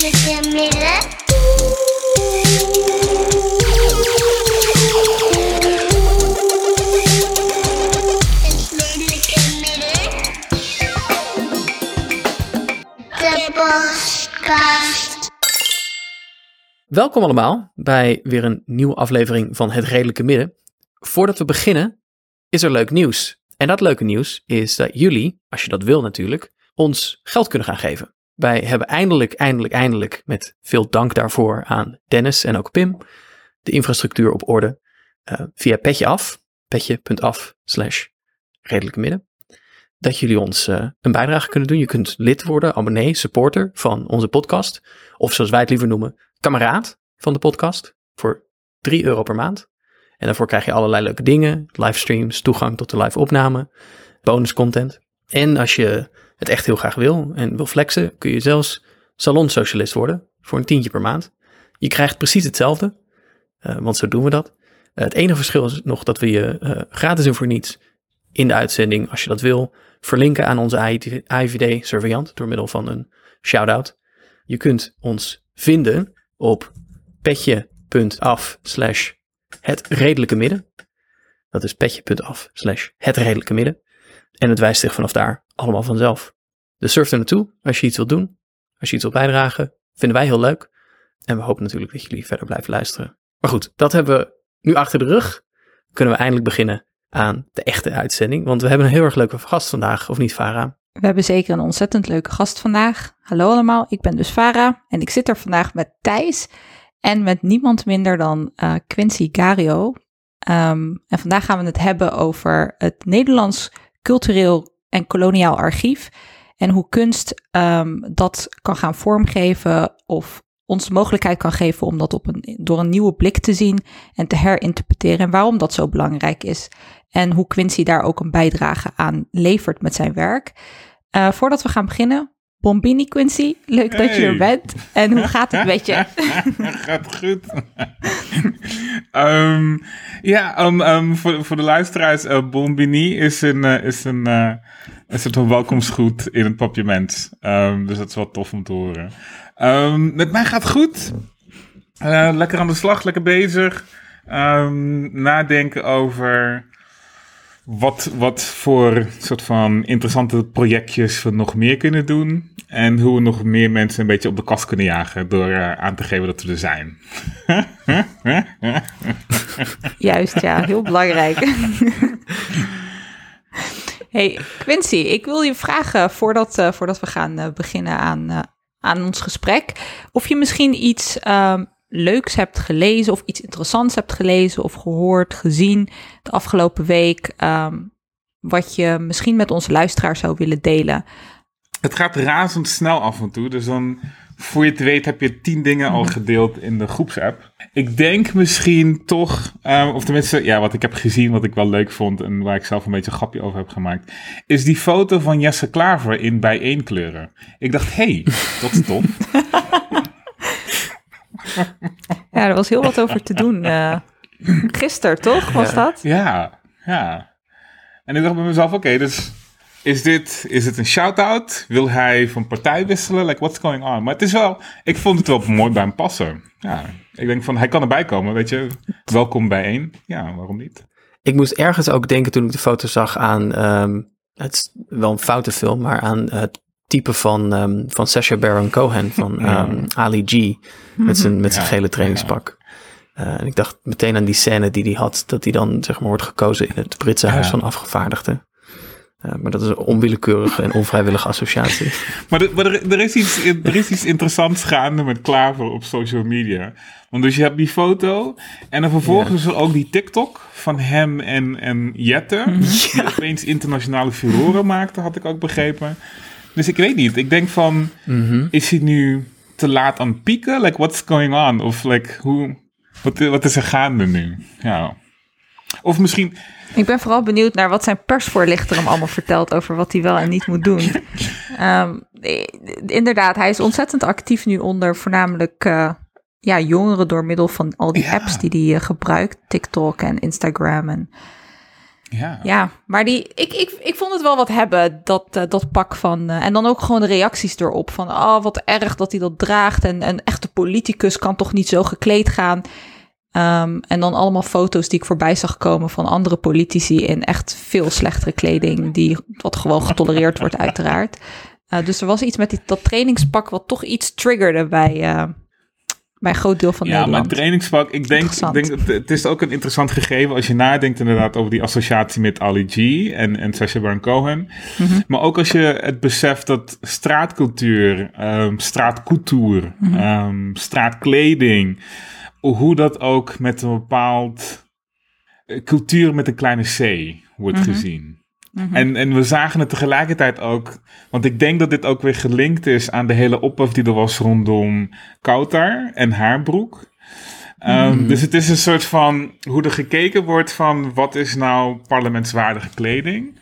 Welkom allemaal bij weer een nieuwe aflevering van Het Redelijke Midden. Voordat we beginnen, is er leuk nieuws. En dat leuke nieuws is dat jullie, als je dat wil natuurlijk, ons geld kunnen gaan geven. Wij hebben eindelijk, eindelijk, eindelijk, met veel dank daarvoor aan Dennis en ook Pim, de infrastructuur op orde eh, via Petje Af, petje.af slash redelijke midden. Dat jullie ons eh, een bijdrage kunnen doen. Je kunt lid worden, abonnee, supporter van onze podcast. Of zoals wij het liever noemen, kameraad van de podcast. Voor 3 euro per maand. En daarvoor krijg je allerlei leuke dingen. Livestreams, toegang tot de live opname, bonus content. En als je het echt heel graag wil en wil flexen, kun je zelfs salonsocialist worden voor een tientje per maand. Je krijgt precies hetzelfde, eh, want zo doen we dat. Eh, het enige verschil is nog dat we je eh, gratis en voor niets in de uitzending, als je dat wil, verlinken aan onze AIVD-surveillant door middel van een shout-out. Je kunt ons vinden op petje.af slash het redelijke midden. Dat is petje.af slash het redelijke midden. En het wijst zich vanaf daar allemaal vanzelf. Dus surf er naartoe als je iets wilt doen. Als je iets wilt bijdragen. Vinden wij heel leuk. En we hopen natuurlijk dat jullie verder blijven luisteren. Maar goed, dat hebben we nu achter de rug. Kunnen we eindelijk beginnen aan de echte uitzending. Want we hebben een heel erg leuke gast vandaag, of niet Farah? We hebben zeker een ontzettend leuke gast vandaag. Hallo allemaal, ik ben dus Farah en ik zit er vandaag met Thijs en met niemand minder dan eh, Quincy Gario. Ehm, en vandaag gaan we het hebben over het Nederlands Cultureel en Koloniaal Archief en hoe kunst ehm, dat kan gaan vormgeven of ons de mogelijkheid kan geven om dat op een, door een nieuwe blik te zien en te herinterpreteren en waarom dat zo belangrijk is. En hoe Quincy daar ook een bijdrage aan levert met zijn werk. Eh, voordat we gaan beginnen, Bombini Quincy, leuk dat je er bent. En hoe gaat het met je? Gaat goed. Ehm, ja, ehm, ehm, voor, voor de luisteraars, eh, Bombini is een, eh, is een, eh, een soort van welkomstgroet in het papiermens. Ehm, dus dat is wel tof om te horen. Met mij gaat het goed. Lekker aan de slag, lekker bezig. Nadenken over wat, wat voor soort van interessante projectjes we nog meer kunnen doen. En hoe we nog meer mensen een beetje op de kast kunnen jagen door eh, aan te geven dat we er zijn. Juist, ja, heel belangrijk. hey, Quincy, ik wil je vragen voordat, eh, voordat we gaan eh, beginnen aan, aan ons gesprek. Of je misschien iets ehm, leuks hebt gelezen of iets interessants hebt gelezen of gehoord, gezien de afgelopen week. ehm, wat je misschien met onze luisteraars zou willen delen. Het gaat razendsnel af en toe, dus dan, voor je het weet, heb je tien dingen al gedeeld in de groepsapp. Ik denk misschien toch, eh, of tenminste, ja, wat ik heb gezien, wat ik wel leuk vond en waar ik zelf een beetje een grapje over heb gemaakt, is die foto van Jesse Klaver in bijeenkleuren. Ik dacht, hé, hey, dat is tof. Ja, er was heel wat over te doen. eh gisteren, toch? Was dat? Ja, ja. En ik dacht bij mezelf, oké, dus is dit, is het een shout-out? Wil hij van partij wisselen? Like, what's going on? Maar het is wel, ik vond het wel mooi bij hem passen. Ja, ik denk van, hij kan erbij komen, weet je. Welkom bijeen. Ja, waarom niet? Ik moest ergens ook denken toen ik de foto zag aan, ehm, het is wel een foute film, maar aan het type van, ehm, van Sacha Baron Cohen, van ehm, Ali G, met zijn, met zijn Ja, gele trainingspak. Eh, en ik dacht meteen aan die scène die hij had, dat hij dan zeg maar wordt gekozen in het Britse Huis van Afgevaardigden. Eh, maar dat is een onwillekeurige en onvrijwillige associatie. Maar, er, maar er, er is iets, er is iets interessants gaande met Klaver op social media. Want dus je hebt die foto en dan vervolgens er ook die TikTok van hem en, en Jette. Die opeens internationale furoren maakte, had ik ook begrepen. Dus ik weet niet. Ik denk van, Mhm. is hij nu te laat aan het pieken? Like, what's going on? Of like, hoe, wat, wat is er gaande nu? Ja. Of misschien, Ik ben vooral benieuwd naar wat zijn persvoorlichter hem allemaal vertelt over wat hij wel en niet moet doen. Ehm, eh, inderdaad, hij is ontzettend actief nu onder voornamelijk eh, ja, jongeren door middel van al die Ja. apps die hij eh, gebruikt, TikTok en Instagram. En Ja. Ja, maar die, ik, ik, ik vond het wel wat hebben, dat, eh, dat pak van... eh, en dan ook gewoon de reacties erop van... Oh, wat erg dat hij dat draagt. En een echte politicus kan toch niet zo gekleed gaan. Ehm, en dan allemaal foto's die ik voorbij zag komen van andere politici... in echt veel slechtere kleding, die, wat gewoon getolereerd wordt uiteraard. Eh, dus er was iets met die, dat trainingspak wat toch iets triggerde bij, bij een groot deel van Ja, maar Nederland. trainingspak, ik denk, ik denk het is ook een interessant gegeven als je nadenkt inderdaad over die associatie met Ali G en, en Sacha Baron Cohen. Mhm. Maar ook als je het beseft dat straatcultuur, straatcultuur, ehm, straatkleding, hoe dat ook met een bepaald eh, cultuur met een kleine c wordt Mhm. gezien. En, en we zagen het tegelijkertijd ook, want ik denk dat dit ook weer gelinkt is aan de hele ophef die er was rondom Kautar en Haarbroek. Ehm, Dus het is een soort van hoe er gekeken wordt van wat is nou parlementswaardige kleding.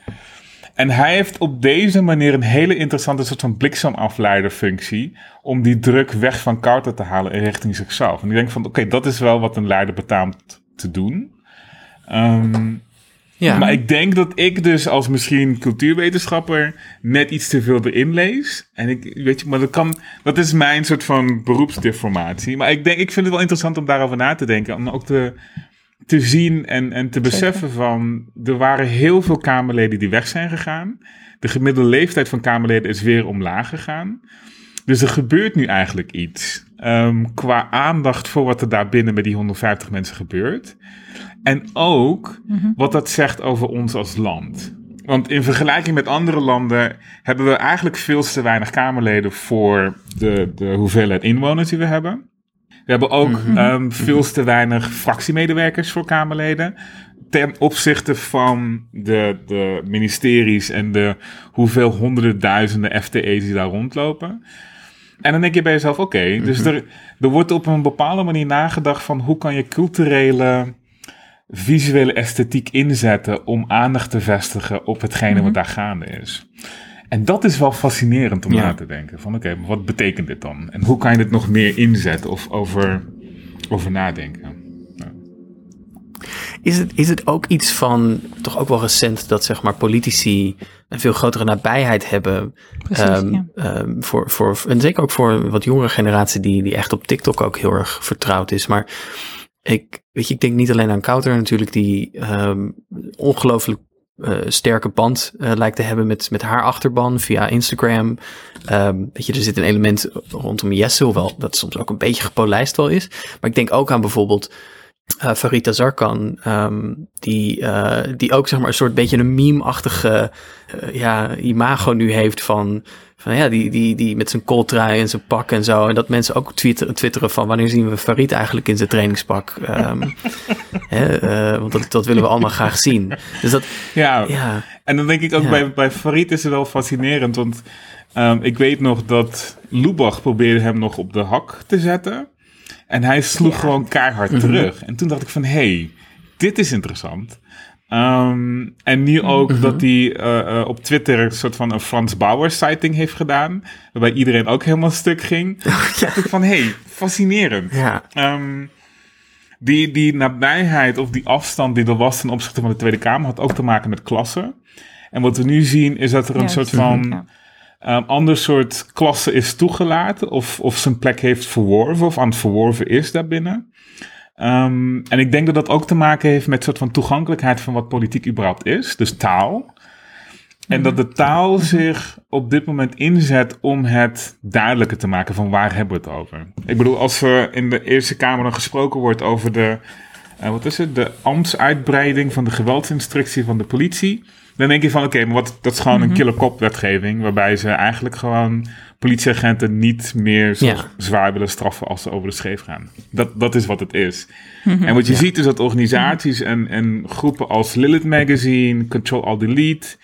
En hij heeft op deze manier een hele interessante soort van bliksemafleiderfunctie om die druk weg van Kautar te halen in richting zichzelf. En ik denk van oké, dat is wel wat een leider betaamt te doen. Ehm, Ja, maar ik denk dat ik dus als misschien cultuurwetenschapper net iets te veel erin lees. En ik, weet je, maar dat kan, dat is mijn soort van beroepsdeformatie. Maar ik denk, ik vind het wel interessant om daarover na te denken. Om ook te, te zien en, en te beseffen van, er waren heel veel Kamerleden die weg zijn gegaan. De gemiddelde leeftijd van Kamerleden is weer omlaag gegaan. Dus er gebeurt nu eigenlijk iets ehm, qua aandacht voor wat er daar binnen met die 150 mensen gebeurt. En ook wat dat zegt over ons als land. Want in vergelijking met andere landen hebben we eigenlijk veel te weinig Kamerleden voor de, de hoeveelheid inwoners die we hebben. We hebben ook ehm, veel te weinig fractiemedewerkers voor Kamerleden. Ten opzichte van de, de ministeries en de hoeveel honderden duizenden FTE's die daar rondlopen. En dan denk je bij jezelf, oké, dus er, er wordt op een bepaalde manier nagedacht van hoe kan je culturele, visuele esthetiek inzetten om aandacht te vestigen op hetgene wat daar gaande is. En dat is wel fascinerend om Ja. na te denken. Van oké, wat betekent dit dan? En hoe kan je dit nog meer inzetten of over, over nadenken? Is het, is het ook iets van, toch ook wel recent, dat zeg maar politici een veel grotere nabijheid hebben? Precies, ehm, ja. ehm, voor, voor, en zeker ook voor een wat jongere generatie die, die echt op TikTok ook heel erg vertrouwd is. Maar ik, weet je, ik denk niet alleen aan Kouter natuurlijk, die ehm, ongelooflijk eh, sterke band eh, lijkt te hebben met, met haar achterban via Instagram. Ehm, weet je, er zit een element rondom Jesse, hoewel dat soms ook een beetje gepolijst wel is. Maar ik denk ook aan bijvoorbeeld eh Farita Zarkan, ehm, die, eh, die ook zeg maar een soort beetje een meme-achtige eh, ja, imago nu heeft van, van ja, die, die, die met zijn kooltrui en zijn pak en zo. En dat mensen ook twitteren, twitteren van wanneer zien we Farid eigenlijk in zijn trainingspak? Ehm, hè, want dat, dat willen we allemaal graag zien. Dus dat, Ja, ja, En dan denk ik ook Ja. bij, bij Farid is het wel fascinerend. Want ehm, ik weet nog dat Lubach probeerde hem nog op de hak te zetten. En hij sloeg gewoon keihard terug. En toen dacht ik van, hé, hey, dit is interessant. Ehm, en nu ook dat hij eh, eh, op Twitter een soort van een Frans Bauer sighting heeft gedaan. Waarbij iedereen ook helemaal stuk ging. dacht ik van, hé, hey, fascinerend. ja, Ehm, die, die nabijheid of die afstand die er was ten opzichte van de Tweede Kamer had ook te maken met klassen. En wat we nu zien is dat er een soort van ehm, ander soort klasse is toegelaten. Of, of zijn plek heeft verworven of aan het verworven is daarbinnen. Ehm, en ik denk dat dat ook te maken heeft met een soort van toegankelijkheid van wat politiek überhaupt is. Dus taal. En dat de taal zich op dit moment inzet om het duidelijker te maken van waar hebben we het over. Ik bedoel, als er in de Eerste Kamer dan gesproken wordt over de, eh, wat is het, de ambtsuitbreiding van de geweldsinstructie van de politie. Dan denk je van, oké, maar wat, dat is gewoon een killer kop wetgeving. Waarbij ze eigenlijk gewoon politieagenten niet meer zo Ja. zwaar willen straffen als ze over de scheef gaan. Dat, dat is wat het is. En wat je ziet is dat organisaties en, en groepen als Lilith Magazine, Control All Delete,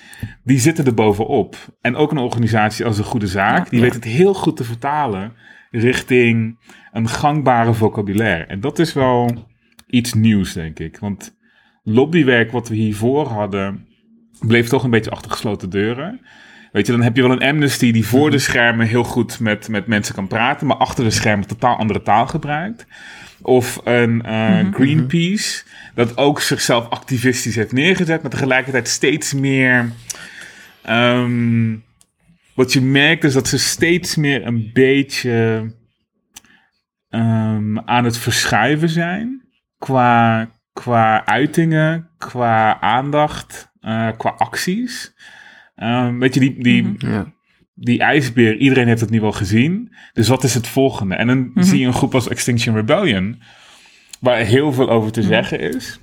die zitten er bovenop. En ook een organisatie als De Goede Zaak, die Ja. weet het heel goed te vertalen richting een gangbare vocabulaire. En dat is wel iets nieuws, denk ik. Want lobbywerk wat we hiervoor hadden, bleef toch een beetje achter gesloten deuren. Weet je, dan heb je wel een Amnesty die voor de schermen heel goed met, met mensen kan praten, maar achter de schermen totaal andere taal gebruikt. Of een eh, Greenpeace, dat ook zichzelf activistisch heeft neergezet, maar tegelijkertijd steeds meer. ehm, wat je merkt is dat ze steeds meer een beetje ehm, aan het verschuiven zijn. Qua, qua uitingen, qua aandacht, eh, qua acties. Ehm, weet je, die, die, Ja. die ijsbeer, iedereen heeft het nu wel gezien. Dus wat is het volgende? En dan zie je een groep als Extinction Rebellion, waar heel veel over te zeggen is.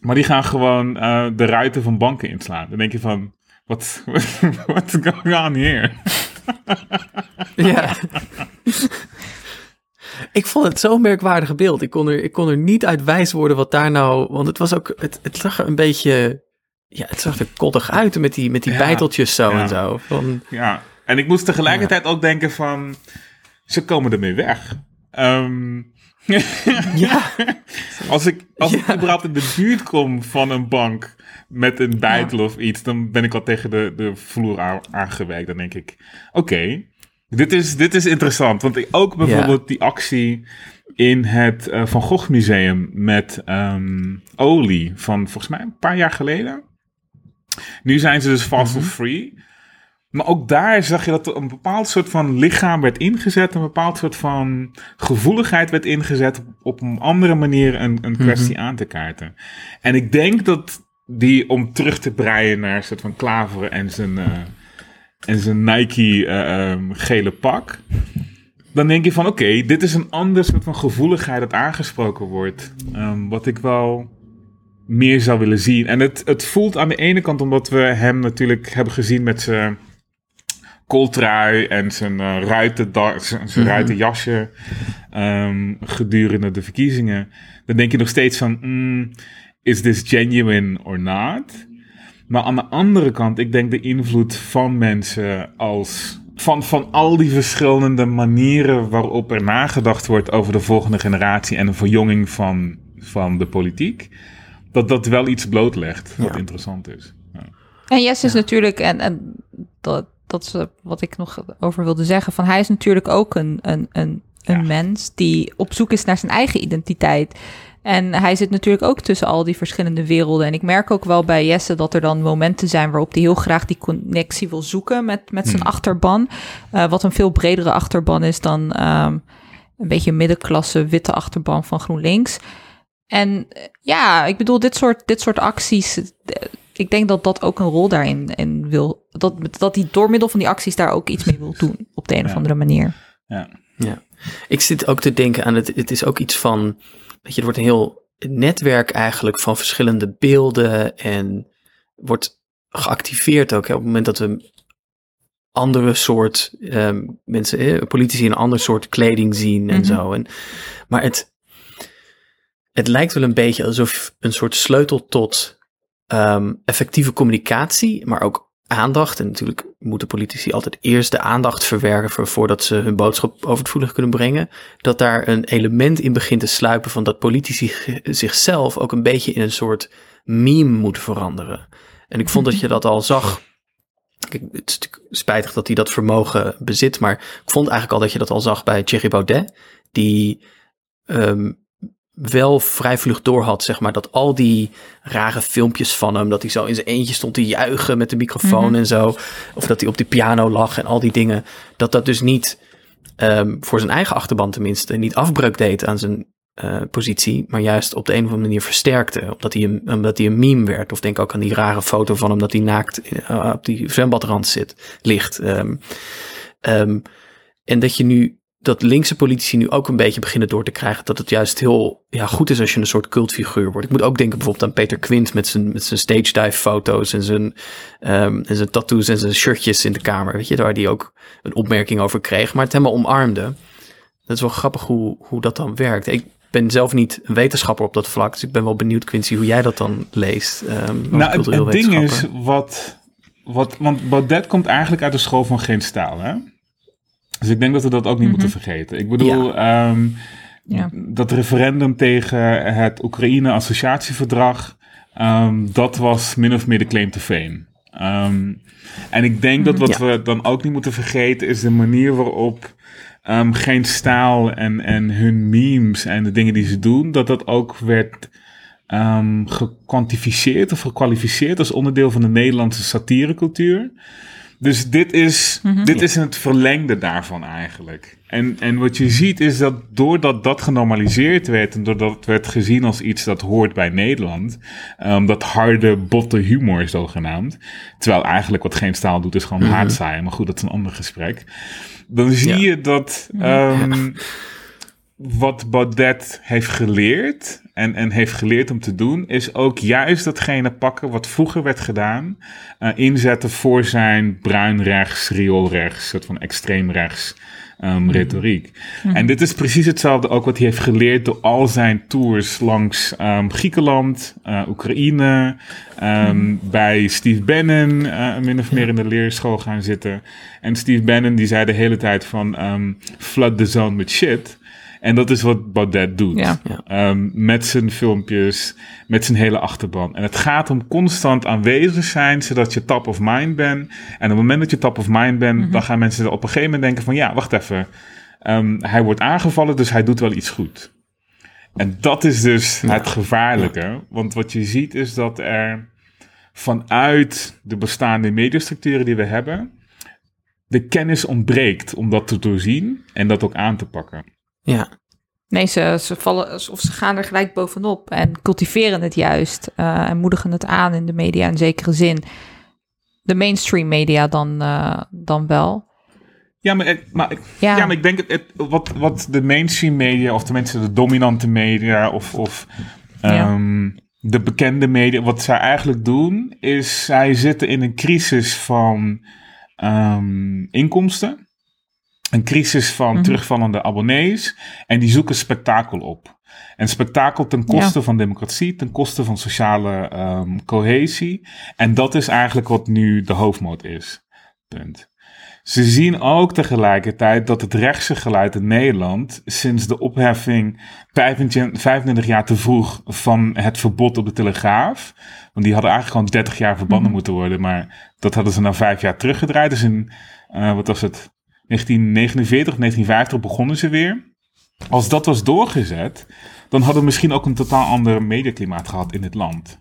Maar die gaan gewoon eh, de ruiten van banken inslaan. Dan denk je van, wat what's going on here? Ja. ik vond het zo'n merkwaardig beeld. Ik kon, er, ik kon er niet uit wijs worden wat daar nou... Want het was ook... Het, het zag er een beetje... Ja, het zag er koddig uit met die, met die bijteltjes zo en zo. Van, Ja, en ik moest tegelijkertijd ook denken van, ze komen ermee weg. Ehm, ja, als ik, als ik überhaupt in de buurt kom van een bank met een bijtel of iets, dan ben ik al tegen de, de vloer aan, aangewerkt. Dan denk ik, oké, dit, is, dit is interessant. Want ik, ook bijvoorbeeld die actie in het eh, Van Gogh Museum met ehm, olie van volgens mij een paar jaar geleden. Nu zijn ze dus fossil free. Maar ook daar zag je dat er een bepaald soort van lichaam werd ingezet, een bepaald soort van gevoeligheid werd ingezet op, op een andere manier een, een kwestie aan te kaarten. En ik denk dat die, om terug te breien naar een soort van Klaveren en zijn, eh, en zijn Nike eh, ehm, gele pak, dan denk je van oké, dit is een ander soort van gevoeligheid dat aangesproken wordt, ehm, wat ik wel meer zou willen zien. En het, het voelt aan de ene kant omdat we hem natuurlijk hebben gezien met zijn kooltrui en zijn uh, ruiten, zijn, zijn ruitenjasje ehm, gedurende de verkiezingen. Dan denk je nog steeds van, mm, is this genuine or not? Maar aan de andere kant, ik denk de invloed van mensen als... Van, van al die verschillende manieren waarop er nagedacht wordt over de volgende generatie en de verjonging van, van de politiek. Dat dat wel iets blootlegt wat Ja. interessant is. Ja. En Jess is natuurlijk, en, en dat, dat is eh, wat ik nog over wilde zeggen, van hij is natuurlijk ook een, een, een, een Ja. mens die op zoek is naar zijn eigen identiteit. En hij zit natuurlijk ook tussen al die verschillende werelden. En ik merk ook wel bij Jesse dat er dan momenten zijn waarop hij heel graag die connectie wil zoeken met, met zijn Hmm. achterban. Eh, wat een veel bredere achterban is dan ehm, een beetje een middenklasse witte achterban van GroenLinks. En eh, ja, ik bedoel, dit soort, dit soort acties. eh, Ik denk dat dat ook een rol daarin in wil. Dat, dat hij door middel van die acties daar ook iets mee wil doen. Op de een of andere manier. Ja. Ja, ik zit ook te denken aan het. Het is ook iets van. Weet je, er wordt een heel netwerk eigenlijk van verschillende beelden en wordt geactiveerd ook hè, op het moment dat we andere soort ehm, mensen, eh, politici in een ander soort kleding zien en Mhm. zo. En, maar het, het lijkt wel een beetje alsof een soort sleutel tot ehm, effectieve communicatie, maar ook aandacht. En natuurlijk moeten politici altijd eerst de aandacht verwerven voordat ze hun boodschap over het voelig kunnen brengen. Dat daar een element in begint te sluipen van dat politici zichzelf ook een beetje in een soort meme moeten veranderen. En ik vond dat je dat al zag. Het is spijtig dat hij dat vermogen bezit, maar ik vond eigenlijk al dat je dat al zag bij Thierry Baudet, die ehm, wel vrij vlug door had, zeg maar, dat al die rare filmpjes van hem, dat hij zo in zijn eentje stond te juichen met de microfoon Mhm. en zo, of dat hij op die piano lag en al die dingen, dat dat dus niet ehm, voor zijn eigen achterban tenminste niet afbreuk deed aan zijn eh, positie, maar juist op de een of andere manier versterkte, omdat hij, een, omdat hij een meme werd. Of denk ook aan die rare foto van hem dat hij naakt eh, op die zwembadrand zit, ligt. Ehm, ehm, en dat je nu dat linkse politici nu ook een beetje beginnen door te krijgen dat het juist heel ja, goed is als je een soort cultfiguur wordt. Ik moet ook denken bijvoorbeeld aan Peter Quint met zijn, met zijn stage dive foto's en zijn, ehm, en zijn tattoos en zijn shirtjes in de kamer. Weet je, waar hij ook een opmerking over kreeg, maar het helemaal omarmde. Dat is wel grappig hoe, hoe dat dan werkt. Ik ben zelf niet een wetenschapper op dat vlak, dus ik ben wel benieuwd, Quincy, hoe jij dat dan leest. als Nou, het, het ding is, wat, wat, want Baudet komt eigenlijk uit de school van geen staal, hè? Dus ik denk dat we dat ook niet moeten vergeten. Ik bedoel, ehm, Ja. dat referendum tegen het Oekraïne-associatieverdrag, ehm, dat was min of meer de claim to fame. Ehm, en ik denk dat wat Ja. we dan ook niet moeten vergeten is de manier waarop ehm, geen staal en, en hun memes en de dingen die ze doen, dat dat ook werd ehm gekwantificeerd of gekwalificeerd als onderdeel van de Nederlandse satirecultuur. Dus dit is, dit is het verlengde daarvan eigenlijk. En, en wat je ziet is dat doordat dat genormaliseerd werd en doordat het werd gezien als iets dat hoort bij Nederland, ehm, dat harde, botte humor zogenaamd, terwijl eigenlijk wat geen staal doet is gewoon haatzaaien, maar goed, dat is een ander gesprek. Dan zie Ja. je dat ehm, wat Baudet heeft geleerd en, en heeft geleerd om te doen, is ook juist datgene pakken wat vroeger werd gedaan, eh, inzetten voor zijn bruin rechts, riool rechts, soort van extreem rechts ehm, retoriek. En dit is precies hetzelfde ook wat hij heeft geleerd door al zijn tours langs ehm, Griekenland, eh, Oekraïne, ehm, bij Steve Bannon eh, min of meer in de leerschool gaan zitten. En Steve Bannon die zei de hele tijd van flood the zone with shit. En dat is wat Baudet doet. Ja. Ja. Ehm, met zijn filmpjes, met zijn hele achterban. En het gaat om constant aanwezig zijn, zodat je top of mind bent. En op het moment dat je top of mind bent, dan gaan mensen op een gegeven moment denken van... ja, wacht even, Ehm, hij wordt aangevallen, dus hij doet wel iets goed. En dat is dus het gevaarlijke. Want wat je ziet is dat er vanuit de bestaande mediastructuren die we hebben... de kennis ontbreekt om dat te doorzien en dat ook aan te pakken. Ja, Nee, ze, ze, vallen, of ze gaan er gelijk bovenop en cultiveren het juist eh, en moedigen het aan in de media in zekere zin. De mainstream media dan, eh, dan wel. Ja, maar, ik- maar, ik- Ja. ja. maar ik denk het, het- wat, wat de mainstream media, of tenminste de dominante media, of, of Ja. ehm, de bekende media, wat zij eigenlijk doen, is zij zitten in een crisis van ehm, inkomsten. Een crisis van Mhm. terugvallende abonnees. En die zoeken spektakel op. En spektakel ten koste van democratie, ten koste van sociale ehm, cohesie. En dat is eigenlijk wat nu de hoofdmoot is. Punt. Ze zien ook tegelijkertijd dat het rechtse geluid in Nederland sinds de opheffing 25 25 jaar te vroeg van het verbod op de telegraaf. Want die hadden eigenlijk gewoon 30 jaar verbannen moeten worden, maar dat hadden ze na vijf jaar teruggedraaid. Dus in, eh, wat was het, 1949 of 1950 begonnen ze weer. Als dat was doorgezet, dan hadden we misschien ook een totaal ander mediaklimaat gehad in het land.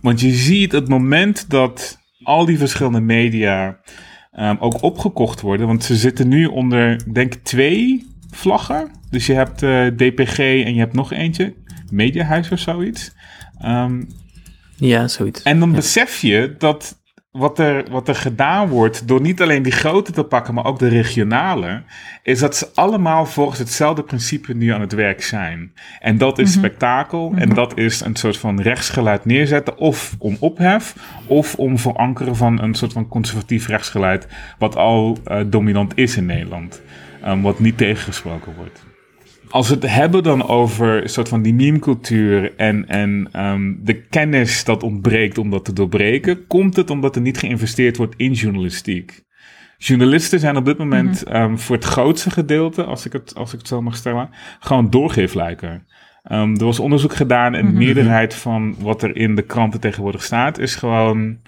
Want je ziet het moment dat al die verschillende media ehm, ook opgekocht worden. Want ze zitten nu onder, denk ik, twee vlaggen. Dus je hebt eh, DPG en je hebt nog eentje. Mediahuis of zoiets. Ehm, ja zoiets. en dan besef je dat wat er, wat er gedaan wordt door niet alleen die grote te pakken, maar ook de regionale, is dat ze allemaal volgens hetzelfde principe nu aan het werk zijn. En dat is spektakel en dat is een soort van rechtsgeluid neerzetten, of om ophef, of om verankeren van een soort van conservatief rechtsgeluid, wat al eh, dominant is in Nederland, ehm, wat niet tegengesproken wordt als we het hebben dan over een soort van die meme-cultuur en, en ehm, de kennis dat ontbreekt om dat te doorbreken, komt het omdat er niet geïnvesteerd wordt in journalistiek. Journalisten zijn op dit moment ehm, voor het grootste gedeelte, als ik het, als ik het zo mag stellen, gewoon doorgeefluiken. Ehm er was onderzoek gedaan en de meerderheid van wat er in de kranten tegenwoordig staat, is gewoon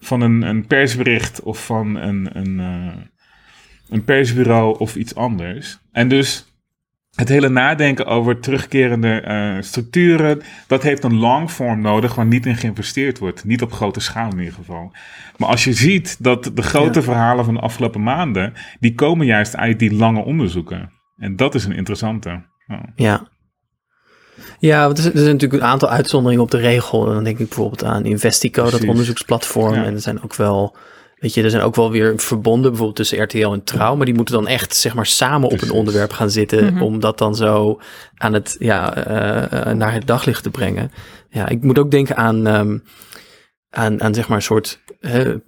van een, een persbericht of van een, een, eh, een persbureau of iets anders. En dus het hele nadenken over terugkerende eh, structuren, dat heeft een longform nodig waar niet in geïnvesteerd wordt. Niet op grote schaal in ieder geval. Maar als je ziet dat de grote Ja. verhalen van de afgelopen maanden, die komen juist uit die lange onderzoeken. En dat is een interessante. Ja. Ja. Ja, want er zijn, natuurlijk een aantal uitzonderingen op de regel. En dan denk ik bijvoorbeeld aan Investico, dat onderzoeksplatform. Ja. En er zijn ook wel, weet je, er zijn ook wel weer verbonden, bijvoorbeeld tussen RTL en Trouw. Maar die moeten dan echt, zeg maar, samen op een onderwerp gaan zitten. Om dat dan zo aan het, ja, eh, eh, naar het daglicht te brengen. Ja, ik moet ook denken aan, ehm, aan, aan zeg maar een soort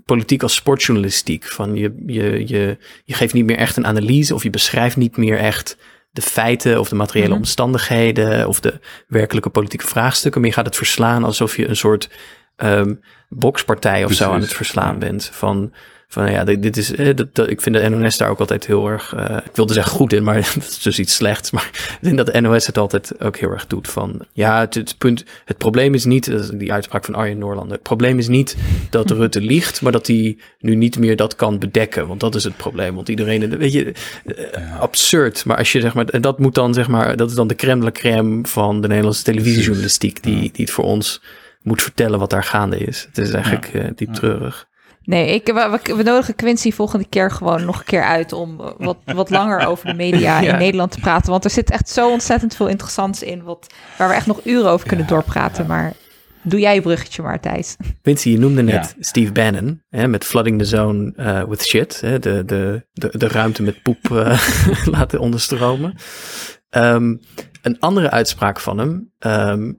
politiek als sportjournalistiek. Van je, je, je, je geeft niet meer echt een analyse of je beschrijft niet meer echt de feiten of de materiële Mhm. omstandigheden of de werkelijke politieke vraagstukken. Maar je gaat het verslaan alsof je een soort ehm bokspartij of zo aan het verslaan bent. Van Van ja, dit, dit is, eh, dat, dat- ik vind de NOS daar ook altijd heel erg, eh, ik wilde zeggen goed in, maar dat is dus iets slechts. Maar ik denk dat de NOS het altijd ook heel erg doet van, ja, het, het punt, het probleem is niet, dat is die uitspraak van Arjen Noorlander, het probleem is niet dat Rutte liegt, maar dat hij nu niet meer dat kan bedekken, want dat is het probleem. Want iedereen, weet je, eh, absurd. Maar als je zeg maar, en dat moet dan zeg maar, dat is dan de crème de crème van de Nederlandse televisiejournalistiek, die, die het voor ons moet vertellen wat daar gaande is. Het is eigenlijk eh, diep treurig. Nee, ik, we, we, we nodigen Quincy volgende keer gewoon nog een keer uit om wat, wat langer over de media Ja. in Nederland te praten. Want er zit echt zo ontzettend veel interessants in, wat, waar we echt nog uren over kunnen doorpraten. Maar doe jij je bruggetje maar, Thijs. Quincy, je noemde net Ja. Steve Bannon hè, met Flooding the Zone eh, with Shit. Hè, de, de, de, de ruimte met poep eh, laten onderstromen. Ehm, een andere uitspraak van hem, ehm,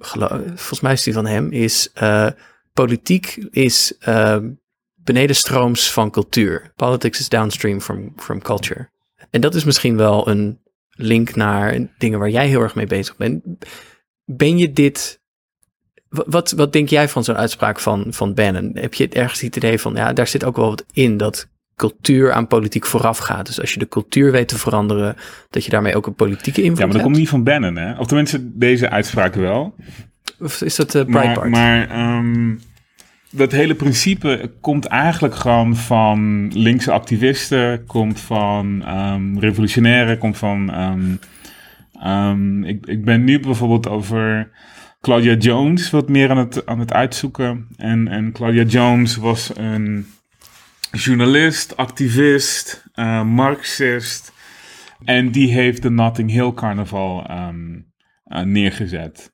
volgens mij is die van hem, is eh, politiek is ehm, benedenstrooms van cultuur. Politics is downstream from, from culture. En dat is misschien wel een link naar dingen waar jij heel erg mee bezig bent. Ben je dit Wa- Wat, wat denk jij van zo'n uitspraak van, van Bannon? Heb je ergens het idee van, ja, daar zit ook wel wat in dat cultuur aan politiek vooraf gaat. Dus als je de cultuur weet te veranderen, dat je daarmee ook een politieke invloed Ja, maar dat hebt. komt niet van Bannon, hè? Of tenminste, deze uitspraak wel. Of is dat eh Maar, Breitbart? maar ehm, dat hele principe komt eigenlijk gewoon van linkse activisten, komt van ehm, revolutionairen, komt van. ehm, ik, ik ben nu bijvoorbeeld over Claudia Jones wat meer aan het, aan het uitzoeken. En, en Claudia Jones was een journalist, activist, eh, marxist. En die heeft de Notting Hill Carnaval ehm, eh, neergezet.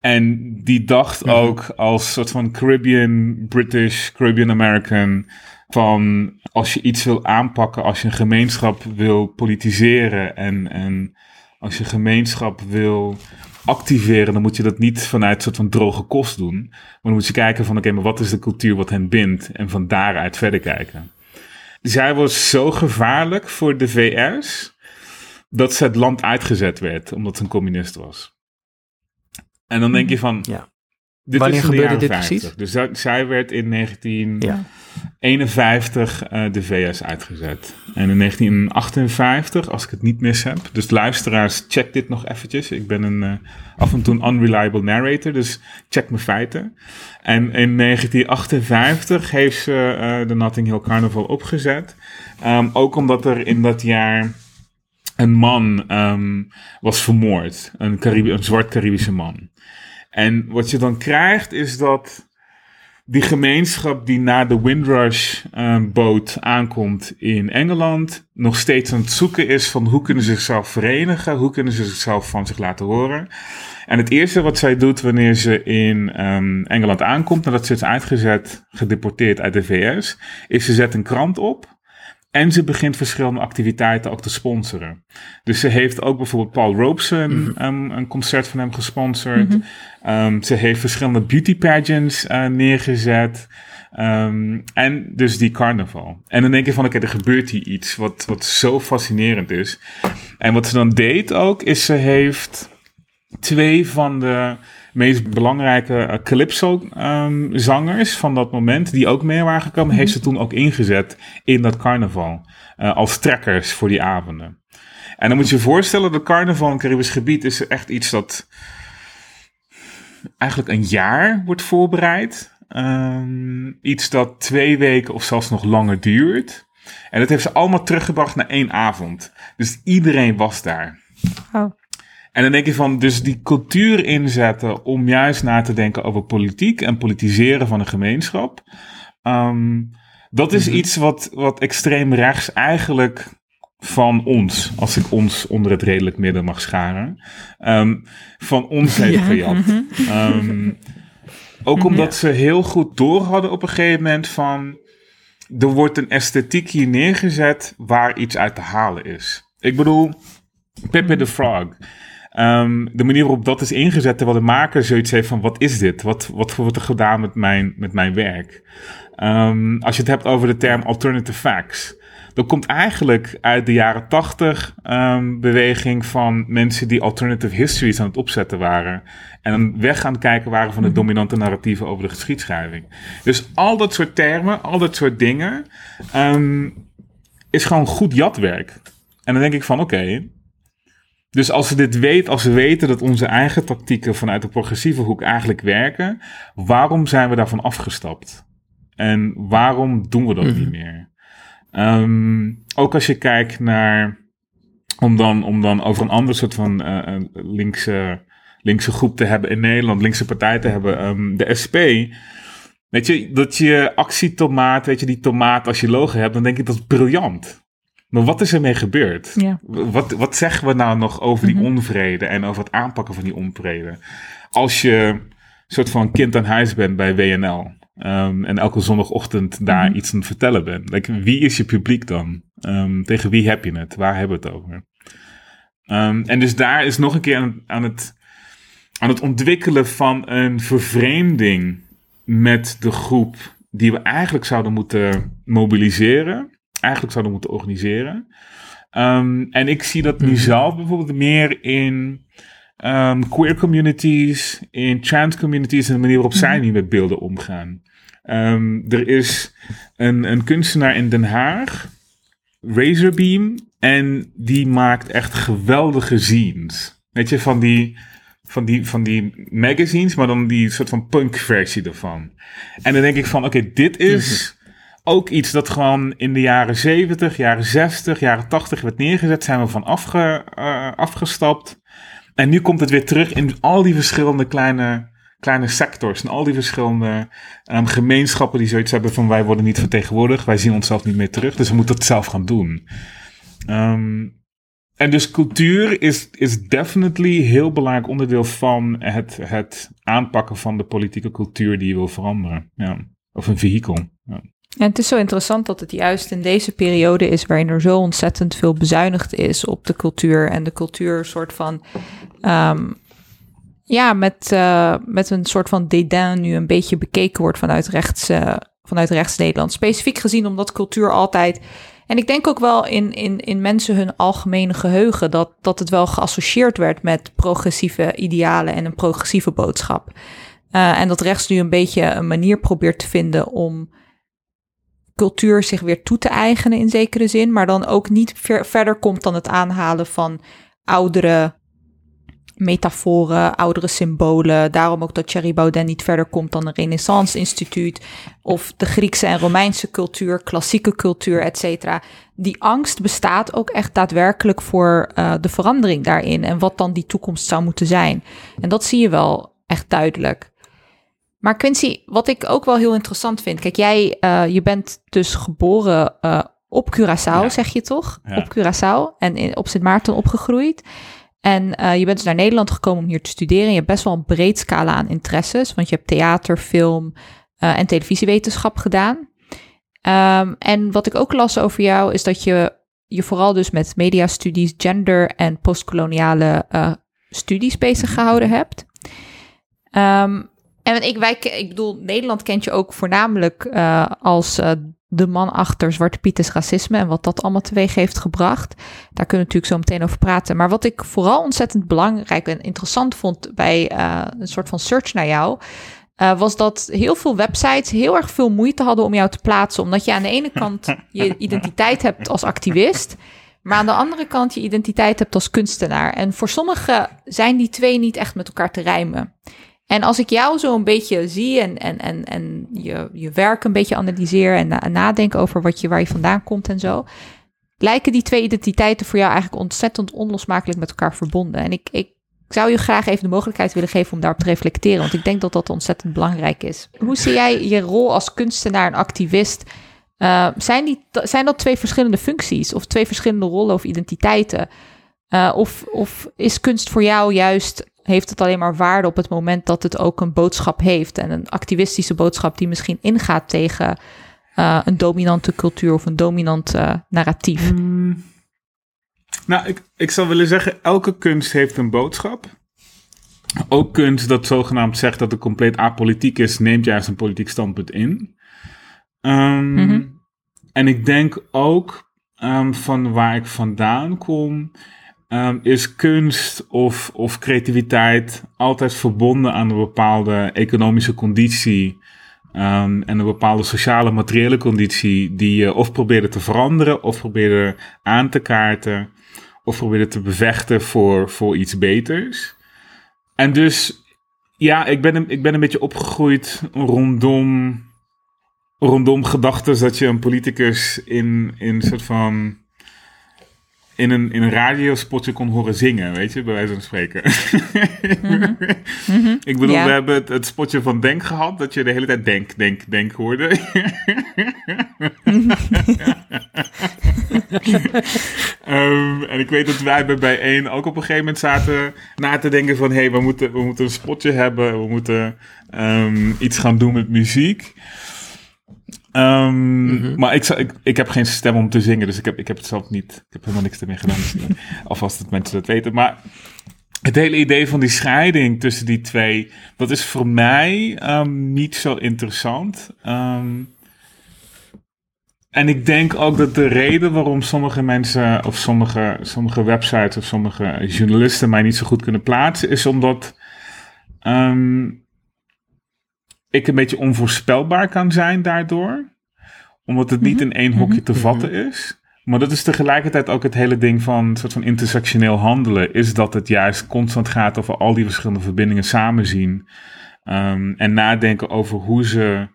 En die dacht ook als soort van Caribbean, British, Caribbean American. Van als je iets wil aanpakken, als je een gemeenschap wil politiseren en, en als je gemeenschap wil activeren, dan moet je dat niet vanuit een soort van droge kost doen. Maar dan moet je kijken van oké, maar wat is de cultuur wat hen bindt? En van daaruit verder kijken. Zij was zo gevaarlijk voor de VS dat ze het land uitgezet werd omdat ze een communist was. En dan denk je van, Ja. Dit Wanneer is gebeurde dit 50. precies? Dus zij- zij werd in 1951 Ja. eh, de VS uitgezet. En in 1958, als ik het niet mis heb. Dus luisteraars, check dit nog eventjes. Ik ben een eh, af en toe een unreliable narrator, dus check mijn feiten. En in 1958 heeft ze eh, de Notting Hill Carnival opgezet. Ehm, ook omdat er in dat jaar een man ehm, was vermoord. Een, Caribi- een zwart Caribische man. En wat je dan krijgt is dat die gemeenschap die na de Windrush ehm, aankomt in Engeland nog steeds aan het zoeken is van hoe kunnen ze zichzelf verenigen, hoe kunnen ze zichzelf van zich laten horen. En het eerste wat zij doet wanneer ze in ehm, Engeland aankomt, nadat ze is uitgezet, gedeporteerd uit de VS, is ze zet een krant op en ze begint verschillende activiteiten ook te sponsoren. Dus ze heeft ook bijvoorbeeld Paul Robeson um, een concert van hem gesponsord. Um, ze heeft verschillende beauty pageants uh, neergezet. Um, en dus die carnaval. En dan denk je van, oké, er gebeurt hier iets wat, wat zo fascinerend is. En wat ze dan deed ook, is ze heeft twee van de meest belangrijke uh, calypso-zangers van dat moment, die ook mee waren gekomen, heeft ze toen ook ingezet in dat carnaval. Uh, als trekkers voor die avonden. En dan moet je je voorstellen, dat carnaval in het Caribisch gebied is echt iets dat eigenlijk een jaar wordt voorbereid. Um, iets dat twee weken of zelfs nog langer duurt. En dat heeft ze allemaal teruggebracht naar één avond. Dus iedereen was daar. Oh. En dan denk je van, dus die cultuur inzetten om juist na te denken over politiek en politiseren van een gemeenschap. Um, dat is mm -hmm. iets wat, wat extreem rechts eigenlijk van ons, als ik ons onder het redelijk midden mag scharen, um, van ons heeft ja. gejat. Um, ook omdat ja. ze heel goed door hadden op een gegeven moment van, er wordt een esthetiek hier neergezet waar iets uit te halen is. Ik bedoel, Pepe the Frog. Um, de manier waarop dat is ingezet, terwijl de maker zoiets heeft van, wat is dit? Wat, wat wordt er gedaan met mijn, met mijn werk? Um, als je het hebt over de term alternative facts, dat komt eigenlijk uit de jaren tachtig ehm, beweging van mensen die alternative histories aan het opzetten waren. En dan weg gaan kijken waren van de dominante narratieven over de geschiedschrijving. Dus al dat soort termen, al dat soort dingen, ehm, is gewoon goed jatwerk. En dan denk ik van oké. Dus als we dit weten, als we weten dat onze eigen tactieken vanuit de progressieve hoek eigenlijk werken, waarom zijn we daarvan afgestapt? En waarom doen we dat Mhm. niet meer? Ehm, ook als je kijkt naar, om dan, om dan over een ander soort van eh, linkse, linkse groep te hebben in Nederland, linkse partij te hebben, ehm, de SP. Weet je, dat je actietomaat, weet je, die tomaat als je logo hebt, dan denk ik dat is briljant. Maar wat is ermee gebeurd? Ja. Wat, wat zeggen we nou nog over die Mhm. onvrede en over het aanpakken van die onvrede? Als je een soort van kind aan huis bent bij WNL ehm, en elke zondagochtend daar Mhm. iets aan het vertellen bent. Like, wie is je publiek dan? Ehm, tegen wie heb je het? Waar hebben we het over? Ehm, en dus daar is nog een keer aan, aan, het, aan het ontwikkelen van een vervreemding met de groep die we eigenlijk zouden moeten mobiliseren, eigenlijk zouden moeten organiseren. Ehm, en ik zie dat nu Mhm. zelf bijvoorbeeld meer in ehm, queer communities, in trans communities en de manier waarop zij Mhm. nu met beelden omgaan. Ehm, er is een, een kunstenaar in Den Haag, Razorbeam, en die maakt echt geweldige zines. Weet je, van die, van die, van die magazines, maar dan die soort van punk versie ervan. En dan denk ik van, oké, dit is ook iets dat gewoon in de jaren 70, jaren 60, jaren 80 werd neergezet. Zijn we van afge, eh, afgestapt. En nu komt het weer terug in al die verschillende kleine, kleine sectors. En al die verschillende ehm, gemeenschappen die zoiets hebben van wij worden niet vertegenwoordigd. Wij zien onszelf niet meer terug. Dus we moeten het zelf gaan doen. Ehm, en dus cultuur is, is definitely heel belangrijk onderdeel van het, het aanpakken van de politieke cultuur die je wil veranderen. Ja. Of een vehikel. Ja. En het is zo interessant dat het juist in deze periode is waarin er zo ontzettend veel bezuinigd is op de cultuur. En de cultuur soort van. ehm, ja, met, eh, met een soort van dédain nu een beetje bekeken wordt vanuit rechts, eh, vanuit rechts Nederland. Specifiek gezien omdat cultuur altijd. En ik denk ook wel in, in, in mensen hun algemene geheugen dat, dat het wel geassocieerd werd met progressieve idealen en een progressieve boodschap. Eh, en dat rechts nu een beetje een manier probeert te vinden om cultuur zich weer toe te eigenen in zekere zin, maar dan ook niet ver- verder komt dan het aanhalen van oudere metaforen, oudere symbolen. Daarom ook dat Thierry Baudet niet verder komt dan een Renaissance Instituut of de Griekse en Romeinse cultuur, klassieke cultuur, et cetera. Die angst bestaat ook echt daadwerkelijk voor eh, de verandering daarin en wat dan die toekomst zou moeten zijn. En dat zie je wel echt duidelijk. Maar Quincy, wat ik ook wel heel interessant vind. Kijk, jij eh, je bent dus geboren eh, op Curaçao, Ja. zeg je toch? Ja. Op Curaçao en in, op Sint Maarten opgegroeid. En eh, je bent dus naar Nederland gekomen om hier te studeren. Je hebt best wel een breed scala aan interesses. Want je hebt theater, film en televisiewetenschap gedaan. Ehm, en wat ik ook las over jou is dat je je vooral dus met mediastudies, gender en postkoloniale studies bezig gehouden hebt. Ehm, en ik, wij, ik bedoel, Nederland kent je ook voornamelijk eh, als eh, de man achter Zwarte Pieters racisme en wat dat allemaal teweeg heeft gebracht. Daar kunnen we natuurlijk zo meteen over praten. Maar wat ik vooral ontzettend belangrijk en interessant vond bij eh, een soort van search naar jou, was dat heel veel websites heel erg veel moeite hadden om jou te plaatsen. Omdat je aan de ene kant je identiteit hebt als activist, maar aan de andere kant je identiteit hebt als kunstenaar. En voor sommigen zijn die twee niet echt met elkaar te rijmen. En als ik jou zo een beetje zie en, en, en, en je, je werk een beetje analyseer en na, nadenk over wat je, waar je vandaan komt en zo, lijken die twee identiteiten voor jou eigenlijk ontzettend onlosmakelijk met elkaar verbonden. En ik, ik zou je graag even de mogelijkheid willen geven om daarop te reflecteren, want ik denk dat dat ontzettend belangrijk is. Hoe zie jij je rol als kunstenaar en activist? Uh, zijn, die, zijn dat twee verschillende functies of twee verschillende rollen of identiteiten? Uh, of, of is kunst voor jou juist heeft het alleen maar waarde op het moment dat het ook een boodschap heeft. En een activistische boodschap die misschien ingaat tegen uh, een dominante cultuur of een dominant uh, narratief. Mm. Nou, ik, ik zou willen zeggen, elke kunst heeft een boodschap. Ook kunst dat zogenaamd zegt dat het compleet apolitiek is, neemt juist een politiek standpunt in. Um, mm-hmm. En ik denk ook ehm, van waar ik vandaan kom, ehm, is kunst of, of creativiteit altijd verbonden aan een bepaalde economische conditie. ehm, en een bepaalde sociale, materiële conditie die je of probeerde te veranderen, of probeerde aan te kaarten, of probeerde te bevechten voor, voor iets beters. En dus, ja, ik ben, ik ben een beetje opgegroeid rondom rondom gedachten dat je een politicus in, in een soort van. In een, in een radiospotje kon horen zingen, weet je, bij wijze van spreken. Ik bedoel, Ja. we hebben het, het spotje van Denk gehad, dat je de hele tijd Denk, Denk, Denk hoorde. Ehm, en ik weet dat wij bij bijeen ook op een gegeven moment zaten na te denken van... hé, hey, we, moeten, we moeten een spotje hebben, we moeten ehm, iets gaan doen met muziek. Ehm, Maar ik, ik, ik heb geen stem om te zingen, dus ik heb, ik heb het zelf niet. Ik heb helemaal niks ermee gedaan. Dus, eh, alvast dat mensen dat weten. Maar het hele idee van die scheiding tussen die twee, dat is voor mij ehm, niet zo interessant. Ehm, en ik denk ook dat de reden waarom sommige mensen, of sommige, sommige websites of sommige journalisten mij niet zo goed kunnen plaatsen, is omdat ik een beetje onvoorspelbaar kan zijn daardoor. Omdat het niet in één hokje te vatten is. Maar dat is tegelijkertijd ook het hele ding van een soort van intersectioneel handelen. Is dat het juist constant gaat over al die verschillende verbindingen samen zien. ehm, en nadenken over hoe ze,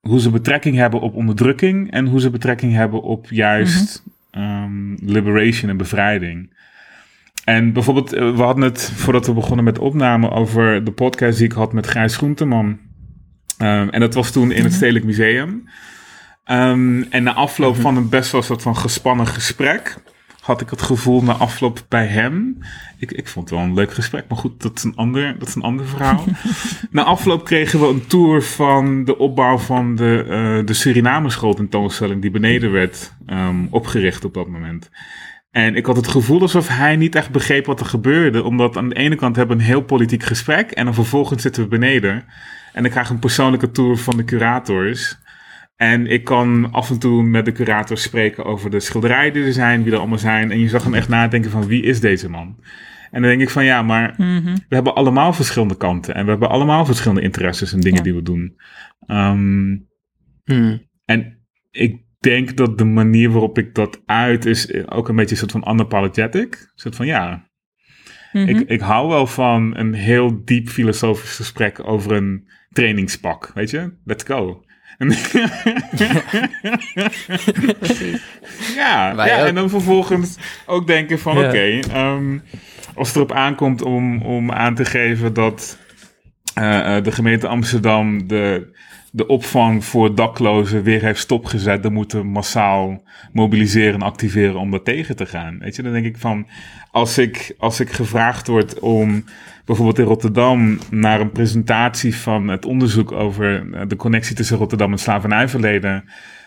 hoe ze betrekking hebben op onderdrukking. En hoe ze betrekking hebben op juist ehm, liberation en bevrijding. En bijvoorbeeld, eh, we hadden het voordat we begonnen met opname over de podcast die ik had met Gijs Groenteman. Ehm, en dat was toen in het Stedelijk Museum. Ehm, en na afloop van een best wel soort van gespannen gesprek, had ik het gevoel na afloop bij hem. Ik, ik vond het wel een leuk gesprek, maar goed, dat is een ander, dat is een ander verhaal. na afloop kregen we een tour van de opbouw van de, eh de Suriname die beneden werd ehm, opgericht op dat moment. En ik had het gevoel alsof hij niet echt begreep wat er gebeurde. Omdat aan de ene kant hebben we een heel politiek gesprek. En dan vervolgens zitten we beneden. En ik krijg een persoonlijke tour van de curators. En ik kan af en toe met de curators spreken over de schilderijen die er zijn, wie er allemaal zijn. En je zag hem echt nadenken van wie is deze man? En dan denk ik van ja, maar we hebben allemaal verschillende kanten. En we hebben allemaal verschillende interesses en dingen Ja. die we doen. Ehm, Hmm. en ik denk dat de manier waarop ik dat uit is ook een beetje een soort van unapologetic. Een soort van ja, Mhm. ik, ik hou wel van een heel diep filosofisch gesprek over een trainingspak. Weet je, let's go. Ja, Wij ja ook. en dan vervolgens ook denken van Ja. oké, ehm, als het erop aankomt om, om aan te geven dat eh, eh, de gemeente Amsterdam de, de opvang voor daklozen weer heeft stopgezet, dan moeten we massaal mobiliseren en activeren om dat tegen te gaan. Weet je, dan denk ik van, als ik, als ik gevraagd word om bijvoorbeeld in Rotterdam naar een presentatie van het onderzoek over eh, de connectie tussen Rotterdam en slavernijverleden,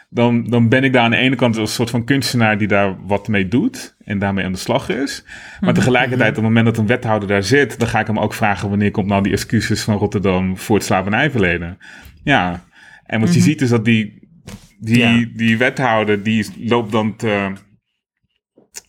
dan, dan ben ik daar aan de ene kant een soort van kunstenaar die daar wat mee doet en daarmee aan de slag is. Maar tegelijkertijd, op het moment dat een wethouder daar zit, dan ga ik hem ook vragen wanneer komt nou die excuses van Rotterdam voor het slavernijverleden. Ja, en wat je ziet is dat die, die, Ja. die wethouder die loopt dan te,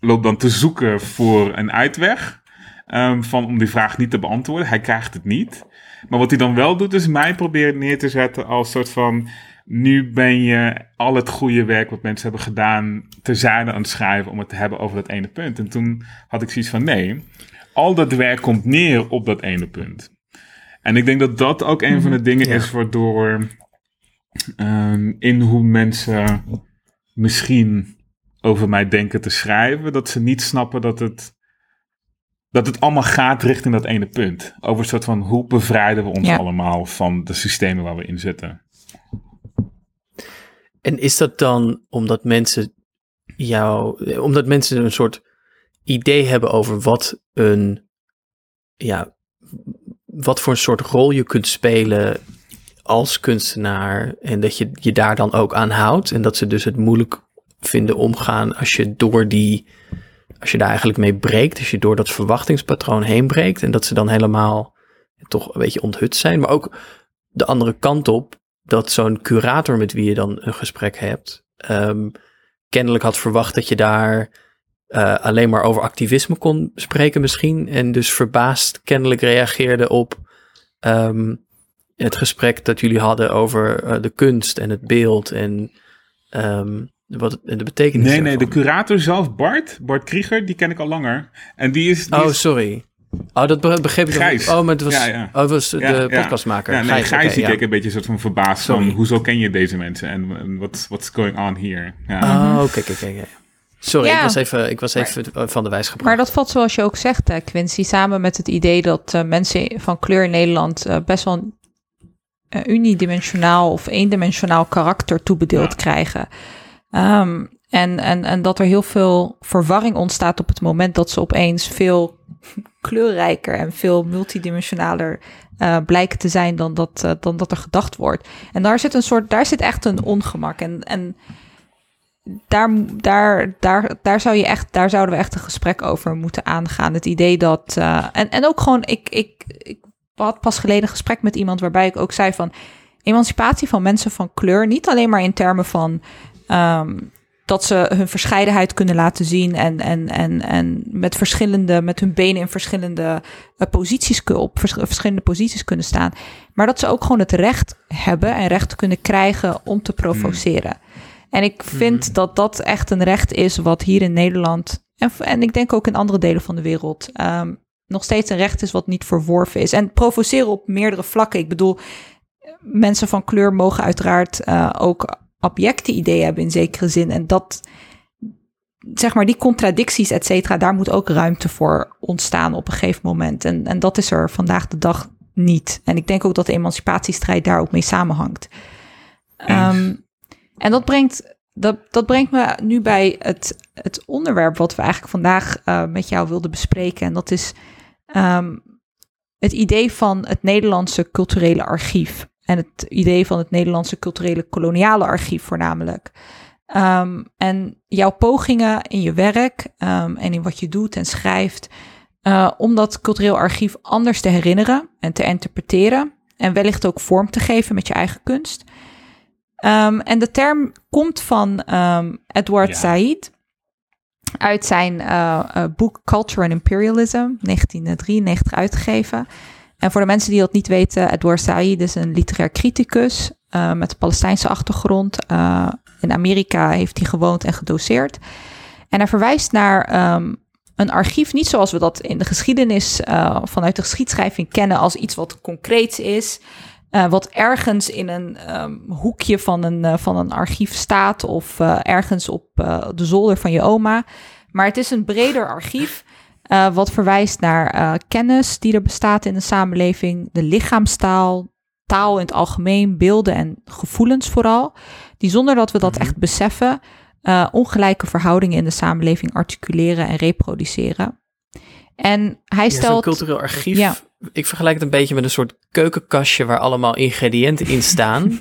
loopt dan te zoeken voor een uitweg. ehm, van om die vraag niet te beantwoorden. Hij krijgt het niet. Maar wat hij dan wel doet, is mij proberen neer te zetten als soort van. Nu ben je al het goede werk wat mensen hebben gedaan terzijde aan het schrijven om het te hebben over dat ene punt. En toen had ik zoiets van nee, al dat werk komt neer op dat ene punt. En ik denk dat dat ook een van de dingen Ja. is waardoor ehm, in hoe mensen misschien over mij denken te schrijven, dat ze niet snappen dat het, dat het allemaal gaat richting dat ene punt. Over een soort van hoe bevrijden we ons Ja. allemaal van de systemen waar we in zitten. En is dat dan omdat mensen jou, omdat mensen een soort idee hebben over wat een, ja, wat voor een soort rol je kunt spelen als kunstenaar en dat je je daar dan ook aan houdt en dat ze dus het moeilijk vinden omgaan als je door die, als je daar eigenlijk mee breekt, als je door dat verwachtingspatroon heen breekt en dat ze dan helemaal toch een beetje onthut zijn, maar ook de andere kant op, dat zo'n curator met wie je dan een gesprek hebt, ehm, kennelijk had verwacht dat je daar eh, alleen maar over activisme kon spreken misschien. En dus verbaasd kennelijk reageerde op ehm, het gesprek dat jullie hadden over eh, de kunst en het beeld en ehm, wat en de betekenis Nee, nee, de curator zelf, Bart, Bart Krieger, die ken ik al langer. En die is... Die Oh, is- sorry. Oh, dat be- begreep ik. Gijs. Oh, maar het was, Ja, ja. Oh, het was de Ja, podcastmaker. Ja, nee, Gijs, die keek een beetje soort van verbaasd Sorry. van, hoezo ken je deze mensen en, en what's, going on here? Ja. Oh, oké, oké, oké. Sorry, Ja. ik was even, ik was even van de wijs gebracht. Maar dat valt zoals je ook zegt, hè, Quincy, samen met het idee dat eh, mensen van kleur in Nederland eh, best wel een eh, unidimensionaal of eendimensionaal karakter toebedeeld Ja. krijgen. Ehm, en, en, en dat er heel veel verwarring ontstaat op het moment dat ze opeens veel kleurrijker en veel multidimensionaler blijken te zijn dan dat, dan dat er gedacht wordt. En daar zit een soort, daar zit echt een ongemak. En, en daar, daar, daar, daar, zou je echt, daar zouden we echt een gesprek over moeten aangaan. Het idee dat. eh, en, en ook gewoon, ik, ik, ik had pas geleden een gesprek met iemand waarbij ik ook zei van. Emancipatie van mensen van kleur, niet alleen maar in termen van ehm, dat ze hun verscheidenheid kunnen laten zien en, en, en, en met verschillende, met hun benen in verschillende eh, posities op vers- verschillende posities kunnen staan. Maar dat ze ook gewoon het recht hebben en recht kunnen krijgen om te provoceren. En ik vind dat dat echt een recht is wat hier in Nederland en, en ik denk ook in andere delen van de wereld ehm, nog steeds een recht is wat niet verworven is. En provoceren op meerdere vlakken. Ik bedoel, mensen van kleur mogen uiteraard eh, ook objecte ideeën hebben in zekere zin. En dat, zeg maar, die contradicties, et cetera, daar moet ook ruimte voor ontstaan op een gegeven moment. En, en dat is er vandaag de dag niet. En ik denk ook dat de emancipatiestrijd daar ook mee samenhangt. Ehm, en dat brengt, dat, dat brengt me nu bij het, het onderwerp wat we eigenlijk vandaag eh, met jou wilden bespreken. En dat is ehm, het idee van het Nederlandse culturele archief. En het idee van het Nederlandse culturele koloniale archief voornamelijk. Ehm, en jouw pogingen in je werk ehm, en in wat je doet en schrijft, eh, om dat cultureel archief anders te herinneren en te interpreteren. En wellicht ook vorm te geven met je eigen kunst. Ehm, en de term komt van ehm, Edward Ja. Said uit zijn eh, eh, boek Culture and Imperialism, 1993 uitgegeven. En voor de mensen die dat niet weten, Edward Said is een literair criticus eh, met een Palestijnse achtergrond. In Amerika heeft hij gewoond en gedoseerd. En hij verwijst naar ehm, een archief, niet zoals we dat in de geschiedenis vanuit de geschiedschrijving kennen als iets wat concreets is. Eh, wat ergens in een ehm, hoekje van een, eh, van een archief staat of eh, ergens op de zolder van je oma. Maar het is een breder archief wat verwijst naar kennis die er bestaat in de samenleving, de lichaamstaal, taal in het algemeen, beelden en gevoelens vooral, die zonder dat we dat Mhm. echt beseffen, ongelijke verhoudingen in de samenleving articuleren en reproduceren. En hij Ja, zo'n stelt. cultureel archief. Ja. Ik vergelijk het een beetje met een soort keukenkastje waar allemaal ingrediënten in staan.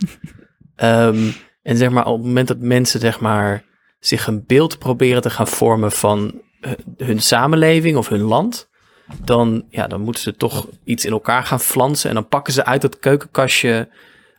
Ehm, en zeg maar op het moment dat mensen zeg maar zich een beeld proberen te gaan vormen van eh, hun samenleving of hun land, dan, ja, dan moeten ze toch iets in elkaar gaan flansen en dan pakken ze uit dat keukenkastje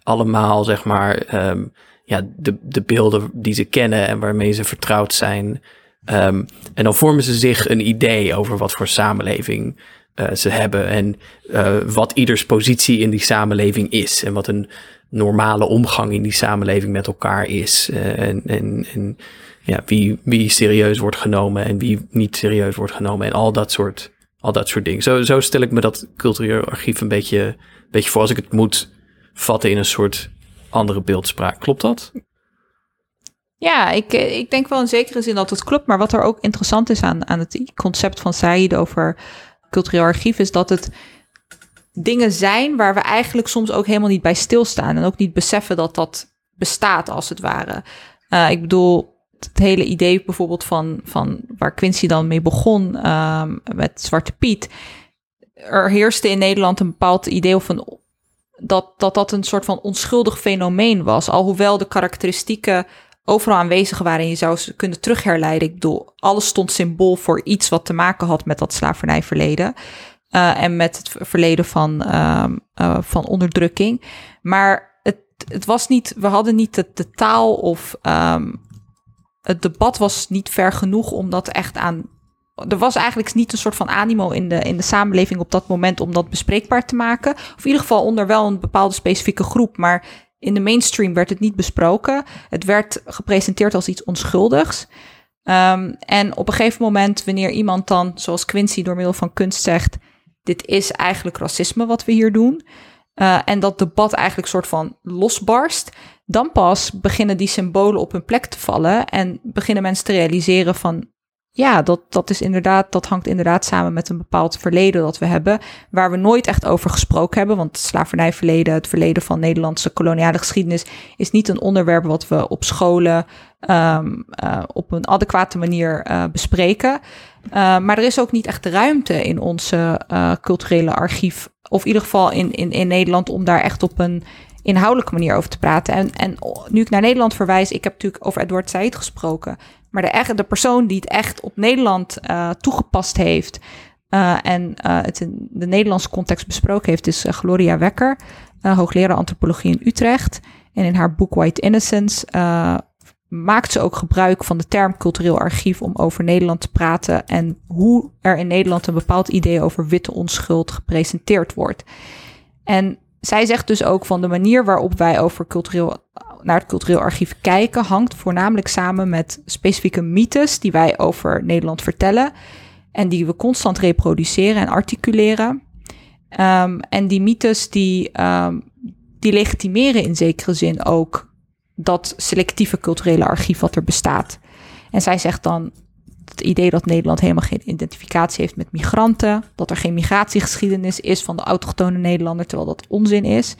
allemaal zeg maar ehm, ja, de, de beelden die ze kennen en waarmee ze vertrouwd zijn. Ehm, en dan vormen ze zich een idee over wat voor samenleving eh, ze hebben en eh, wat ieders positie in die samenleving is en wat een normale omgang in die samenleving met elkaar is eh, en, en, en ja, wie, wie serieus wordt genomen en wie niet serieus wordt genomen en al dat soort, al dat soort dingen. Zo, zo stel ik me dat cultureel archief een beetje, beetje voor als ik het moet vatten in een soort andere beeldspraak. Klopt dat? Ja, ik, ik denk wel in zekere zin dat het klopt. Maar wat er ook interessant is aan, aan het concept van Said over cultureel archief, is dat het dingen zijn waar we eigenlijk soms ook helemaal niet bij stilstaan. En ook niet beseffen dat dat bestaat, als het ware. Eh, ik bedoel, het hele idee bijvoorbeeld van, van waar Quincy dan mee begon ehm, met Zwarte Piet. Er heerste in Nederland een bepaald idee een, dat, dat dat een soort van onschuldig fenomeen was. Alhoewel de karakteristieken overal aanwezig waren en je zou ze kunnen terugherleiden. Ik bedoel, alles stond symbool voor iets wat te maken had met dat slavernijverleden. eh, en met het verleden van, ehm, eh, van onderdrukking. Maar het, het was niet, we hadden niet de, de taal of, ehm, het debat was niet ver genoeg om dat echt aan. Er was eigenlijk niet een soort van animo in de, in de samenleving op dat moment om dat bespreekbaar te maken. Of in ieder geval onder wel een bepaalde specifieke groep. Maar in de mainstream werd het niet besproken. Het werd gepresenteerd als iets onschuldigs. Um, en op een gegeven moment, wanneer iemand dan, zoals Quincy door middel van kunst zegt: Dit is eigenlijk racisme wat we hier doen. Uh, en dat debat eigenlijk soort van losbarst. Dan pas beginnen die symbolen op hun plek te vallen. En beginnen mensen te realiseren van ja, dat, dat is inderdaad, dat hangt inderdaad samen met een bepaald verleden dat we hebben, waar we nooit echt over gesproken hebben. Want slavernijverleden, het verleden van Nederlandse koloniale geschiedenis, is niet een onderwerp wat we op scholen um, uh, op een adequate manier uh, bespreken. Uh, maar er is ook niet echt ruimte in onze culturele archief, of in ieder geval in, in, in Nederland, om daar echt op een inhoudelijke manier over te praten. En, en nu ik naar Nederland verwijs, ik heb natuurlijk over Edward Said gesproken. Maar de, de persoon die het echt op Nederland uh, toegepast heeft uh, en uh, het in de Nederlandse context besproken heeft, is Gloria Wekker, hoogleraar antropologie in Utrecht. En in haar boek White Innocence maakt ze ook gebruik van de term cultureel archief om over Nederland te praten en hoe er in Nederland een bepaald idee over witte onschuld gepresenteerd wordt. En zij zegt dus ook van de manier waarop wij over cultureel, naar het cultureel archief kijken, hangt voornamelijk samen met specifieke mythes die wij over Nederland vertellen en die we constant reproduceren en articuleren. Um, en die mythes die, um, die legitimeren in zekere zin ook dat selectieve culturele archief wat er bestaat. En zij zegt dan het idee dat Nederland helemaal geen identificatie heeft met migranten, dat er geen migratiegeschiedenis is van de autochtone Nederlander, terwijl dat onzin is.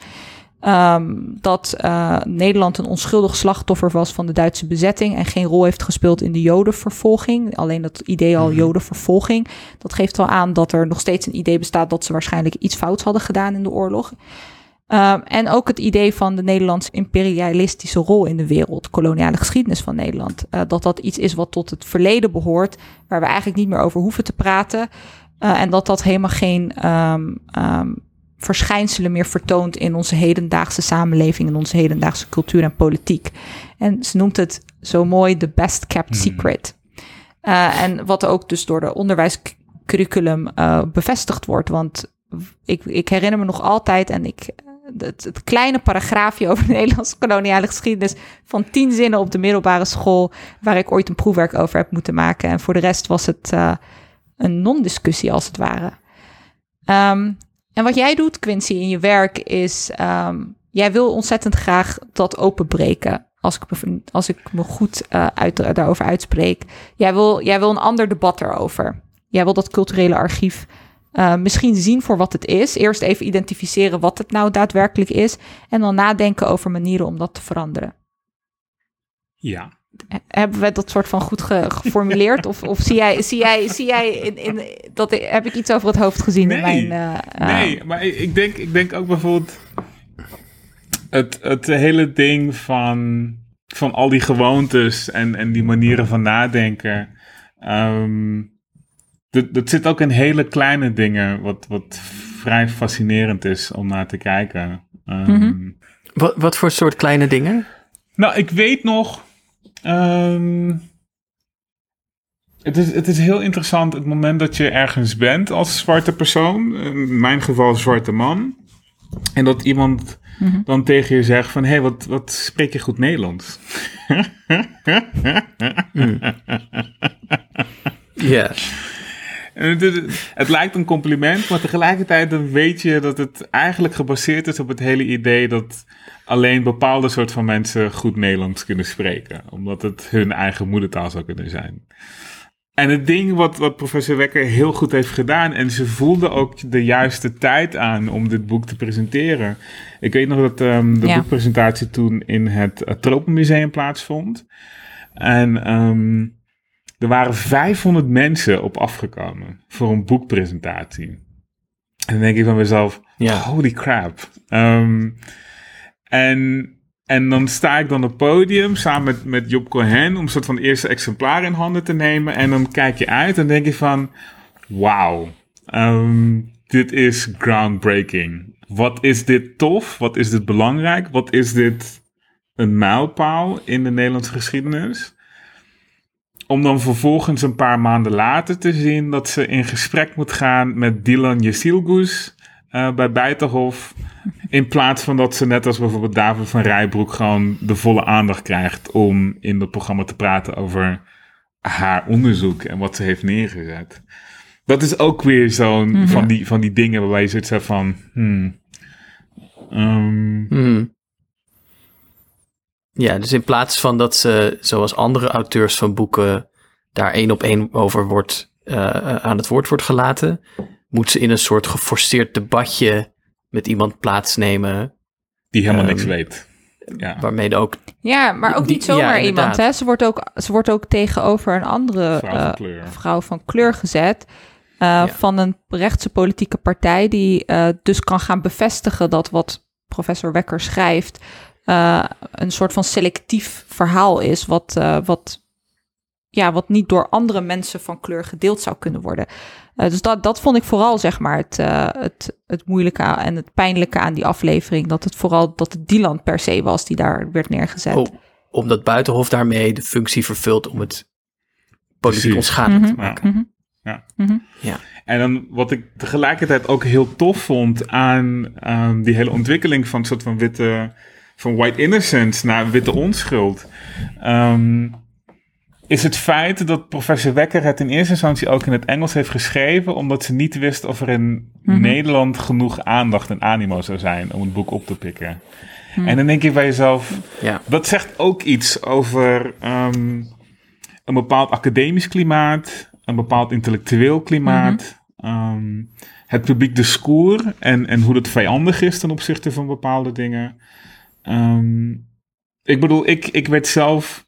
Um, dat uh, Nederland een onschuldig slachtoffer was van de Duitse bezetting en geen rol heeft gespeeld in de Jodenvervolging. Alleen dat idee al mhm. Jodenvervolging, dat geeft wel aan dat er nog steeds een idee bestaat dat ze waarschijnlijk iets fouts hadden gedaan in de oorlog. Um, en ook het idee van de Nederlandse imperialistische rol in de wereld, koloniale geschiedenis van Nederland. Uh, dat dat iets is wat tot het verleden behoort, waar we eigenlijk niet meer over hoeven te praten. Uh, en dat dat helemaal geen um, um, verschijnselen meer vertoont in onze hedendaagse samenleving, in onze hedendaagse cultuur en politiek. En ze noemt het zo mooi de best kept hmm. secret. Uh, en wat ook dus door de onderwijscurriculum bevestigd wordt. Want ik, ik herinner me nog altijd, en ik het, het, kleine paragraafje over de Nederlandse koloniale geschiedenis van tien zinnen op de middelbare school, waar ik ooit een proefwerk over heb moeten maken. En voor de rest was het uh, een non-discussie als het ware. Um, en wat jij doet, Quincy, in je werk is, um, jij wil ontzettend graag dat openbreken. Als ik me, als ik me goed uh, uit, daarover uitspreek. Jij wil, jij wil een ander debat erover. Jij wil dat culturele archief uh, misschien zien voor wat het is. Eerst even identificeren wat het nou daadwerkelijk is. En dan nadenken over manieren om dat te veranderen. Ja. Hebben we dat soort van goed geformuleerd? of, of zie jij, zie jij, zie jij in, in, dat heb ik iets over het hoofd gezien nee, in mijn. Uh, nee, maar ik denk, ik denk ook bijvoorbeeld. Het, het hele ding van, van al die gewoontes en, en die manieren van nadenken. Um, dat zit ook in hele kleine dingen, wat, wat vrij fascinerend is om naar te kijken. Um, wat, wat voor soort kleine dingen? Nou, ik weet nog. Um, het, is, het is heel interessant het moment dat je ergens bent als zwarte persoon. In mijn geval zwarte man. En dat iemand mm-hmm. dan tegen je zegt van... hé, hey, wat, wat spreek je goed Nederlands? mm. Het, het, lijkt een compliment, maar tegelijkertijd dan weet je dat het eigenlijk gebaseerd is op het hele idee dat alleen bepaalde soort van mensen goed Nederlands kunnen spreken. Omdat het hun eigen moedertaal zou kunnen zijn. En het ding wat, wat professor Wekker heel goed heeft gedaan, en ze voelde ook de juiste tijd aan om dit boek te presenteren. Ik weet nog dat um, de boekpresentatie toen in het Tropenmuseum plaatsvond. En um, er waren 500 mensen op afgekomen voor een boekpresentatie. En dan denk ik van mezelf, holy crap. Um, en, en dan sta ik dan op het podium samen met, met Job Cohen om een soort van eerste exemplaar in handen te nemen. En dan kijk je uit en denk je van, wauw, um, dit is groundbreaking. Wat is dit tof? Wat is dit belangrijk? Wat is dit een mijlpaal in de Nederlandse geschiedenis? Om dan vervolgens een paar maanden later te zien dat ze in gesprek moet gaan met Dylan Yesilgus eh, bij Bijterhof. In plaats van dat ze net als bijvoorbeeld David van Rijbroek gewoon de volle aandacht krijgt om in het programma te praten over haar onderzoek en wat ze heeft neergezet. Dat is ook weer zo'n van, die, van die dingen waarbij je zoiets hebt van. Hmm, ehm, Hmm. Ja, dus in plaats van dat ze, zoals andere auteurs van boeken, daar één op één over wordt, eh, eh, aan het woord wordt gelaten, moet ze in een soort geforceerd debatje met iemand plaatsnemen, die helemaal niks Ehm, weet. Ja. waarmee ook... Ja, maar ook Die- niet zomaar ja, iemand. Hè? Ze, wordt ook, ze wordt ook tegenover een andere Vrouw van eh, kleur. vrouw van kleur gezet. eh, Ja. Van een rechtse politieke partij die eh, dus kan gaan bevestigen dat wat professor Wekker schrijft eh, een soort van selectief verhaal is, wat, eh, wat, ja, wat niet door andere mensen van kleur gedeeld zou kunnen worden. Eh, dus dat, dat vond ik vooral zeg maar het, eh, het, het moeilijke en het pijnlijke aan die aflevering. Dat het vooral dat het Dylan per se was die daar werd neergezet. Oh, omdat Buitenhof daarmee de functie vervult om het politiek onschadelijk te Mhm. maken. Mhm. Ja. Mhm. En dan wat ik tegelijkertijd ook heel tof vond aan aan die hele ontwikkeling van een soort van witte, van white innocence naar witte onschuld, ehm, is het feit dat professor Wekker het in eerste instantie ook in het Engels heeft geschreven, omdat ze niet wist of er in Mhm. Nederland genoeg aandacht en animo zou zijn om het boek op te pikken. En dan denk je bij jezelf, Ja. dat zegt ook iets over ehm, een bepaald academisch klimaat, een bepaald intellectueel klimaat, ehm, het publiek discours en, en hoe dat vijandig is ten opzichte van bepaalde dingen. Ehm, ik bedoel, ik, ik werd zelf.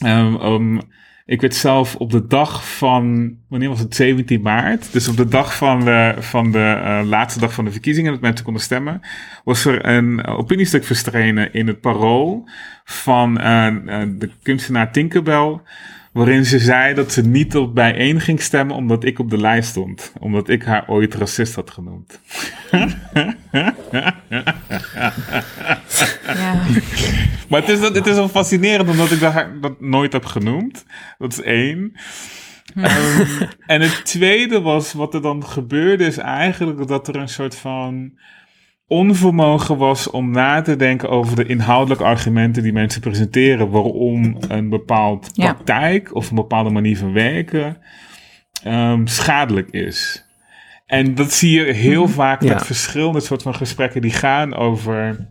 ehm, ehm, ik werd zelf op de dag van, wanneer was het, 17 maart? Dus op de dag van de, van de eh, laatste dag van de verkiezingen, dat mensen konden stemmen, was er een opiniestuk verstrenen in het Parool van eh, eh, de kunstenaar Tinkerbell, waarin ze zei dat ze niet op bijeen ging stemmen omdat ik op de lijst stond. Omdat ik haar ooit racist had genoemd. Ja. Maar het is, het is wel fascinerend omdat ik dat, dat nooit heb genoemd. Dat is één. Ehm, en het tweede was, wat er dan gebeurde, is eigenlijk dat er een soort van onvermogen was om na te denken over de inhoudelijke argumenten die mensen presenteren, waarom een bepaald Ja. praktijk of een bepaalde manier van werken ehm, schadelijk is. En dat zie je heel vaak Ja. met verschillende soort van gesprekken die gaan over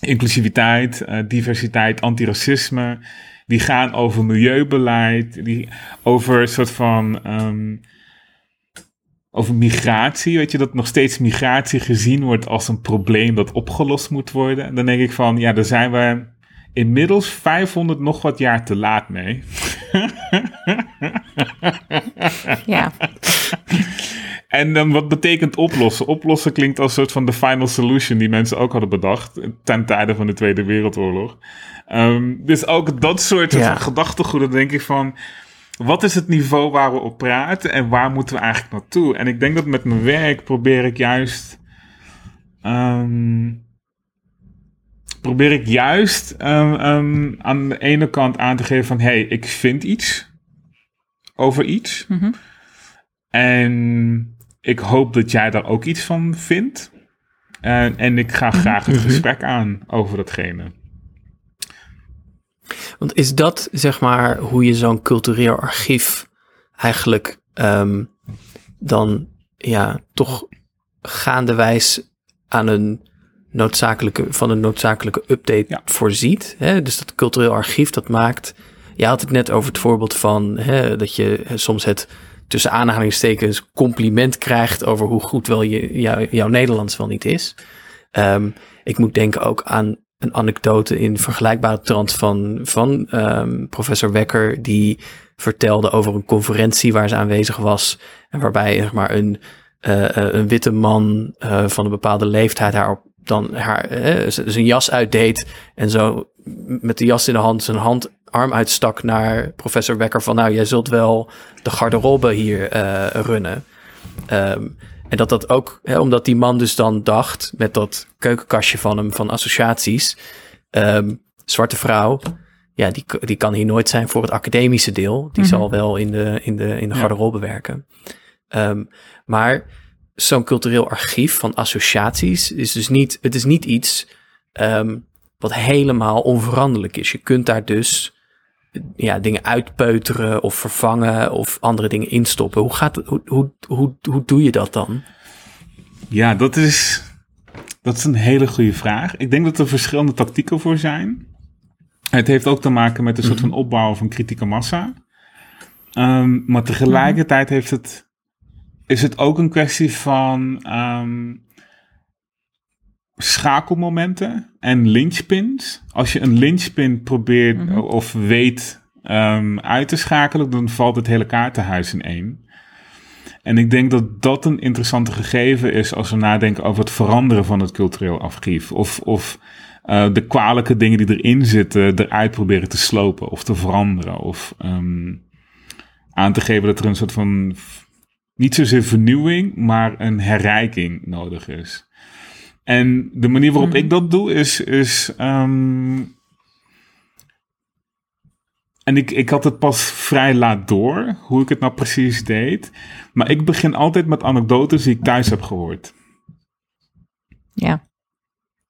inclusiviteit, eh, diversiteit, antiracisme. Die gaan over milieubeleid, die, over een soort van. ehm, over migratie. Weet je, dat nog steeds migratie gezien wordt als een probleem dat opgelost moet worden. En dan denk ik van, ja, daar zijn we inmiddels 500 nog wat jaar te laat mee. ja. En dan wat betekent oplossen? Oplossen klinkt als een soort van de final solution die mensen ook hadden bedacht ten tijde van de Tweede Wereldoorlog. Ehm, dus ook dat soort Ja. gedachtegoeden denk ik van, wat is het niveau waar we op praten en waar moeten we eigenlijk naartoe? En ik denk dat met mijn werk probeer ik juist, ehm, probeer ik juist ehm, ehm, aan de ene kant aan te geven van, hey, ik vind iets over iets. Mhm. En ik hoop dat jij daar ook iets van vindt. En, en ik ga graag het gesprek aan over datgene. Want is dat zeg maar hoe je zo'n cultureel archief eigenlijk ehm, dan ja, toch gaandewijs aan een noodzakelijke, van een noodzakelijke update Ja. voorziet? Hè? Dus dat cultureel archief dat maakt. Je had het net over het voorbeeld van hè, dat je soms het tussen aanhalingstekens compliment krijgt over hoe goed wel je, jou, jouw Nederlands wel niet is. Ehm, ik moet denken ook aan een anekdote in vergelijkbare trant van, van ehm, professor Wekker, die vertelde over een conferentie waar ze aanwezig was. En waarbij zeg maar, een, eh, eh, een witte man eh, van een bepaalde leeftijd haar dan haar, zijn jas uitdeed. En zo met de jas in de hand zijn hand arm uitstak naar professor Wekker van nou, jij zult wel de garderobe hier runnen. Ehm, en dat dat ook, hè, omdat die man dus dan dacht met dat keukenkastje van hem van associaties, ehm, zwarte vrouw, ja, die, die kan hier nooit zijn voor het academische deel. Die Mhm. zal wel in de, in de, in de Ja. garderobe werken. Ehm, maar zo'n cultureel archief van associaties is dus niet, het is niet iets ehm, wat helemaal onveranderlijk is. Je kunt daar dus ja, dingen uitpeuteren of vervangen of andere dingen instoppen. Hoe, gaat hoe, hoe, hoe, hoe doe je dat dan? Ja, dat is, dat is een hele goede vraag. Ik denk dat er verschillende tactieken voor zijn. Het heeft ook te maken met een soort van opbouw van kritieke massa. Ehm, maar tegelijkertijd heeft het, is het ook een kwestie van ehm, schakelmomenten en linchpins. Als je een linchpin probeert Mhm. of weet ehm, uit te schakelen, dan valt het hele kaartenhuis in één. En ik denk dat dat een interessante gegeven is als we nadenken over het veranderen van het cultureel archief. Of, of eh, de kwalijke dingen die erin zitten eruit proberen te slopen of te veranderen. Of ehm, aan te geven dat er een soort van, niet zozeer vernieuwing, maar een herrijking nodig is. En de manier waarop Mhm. ik dat doe is, is ehm, en ik, ik had het pas vrij laat door, hoe ik het nou precies deed. Maar ik begin altijd met anekdotes die ik thuis heb gehoord.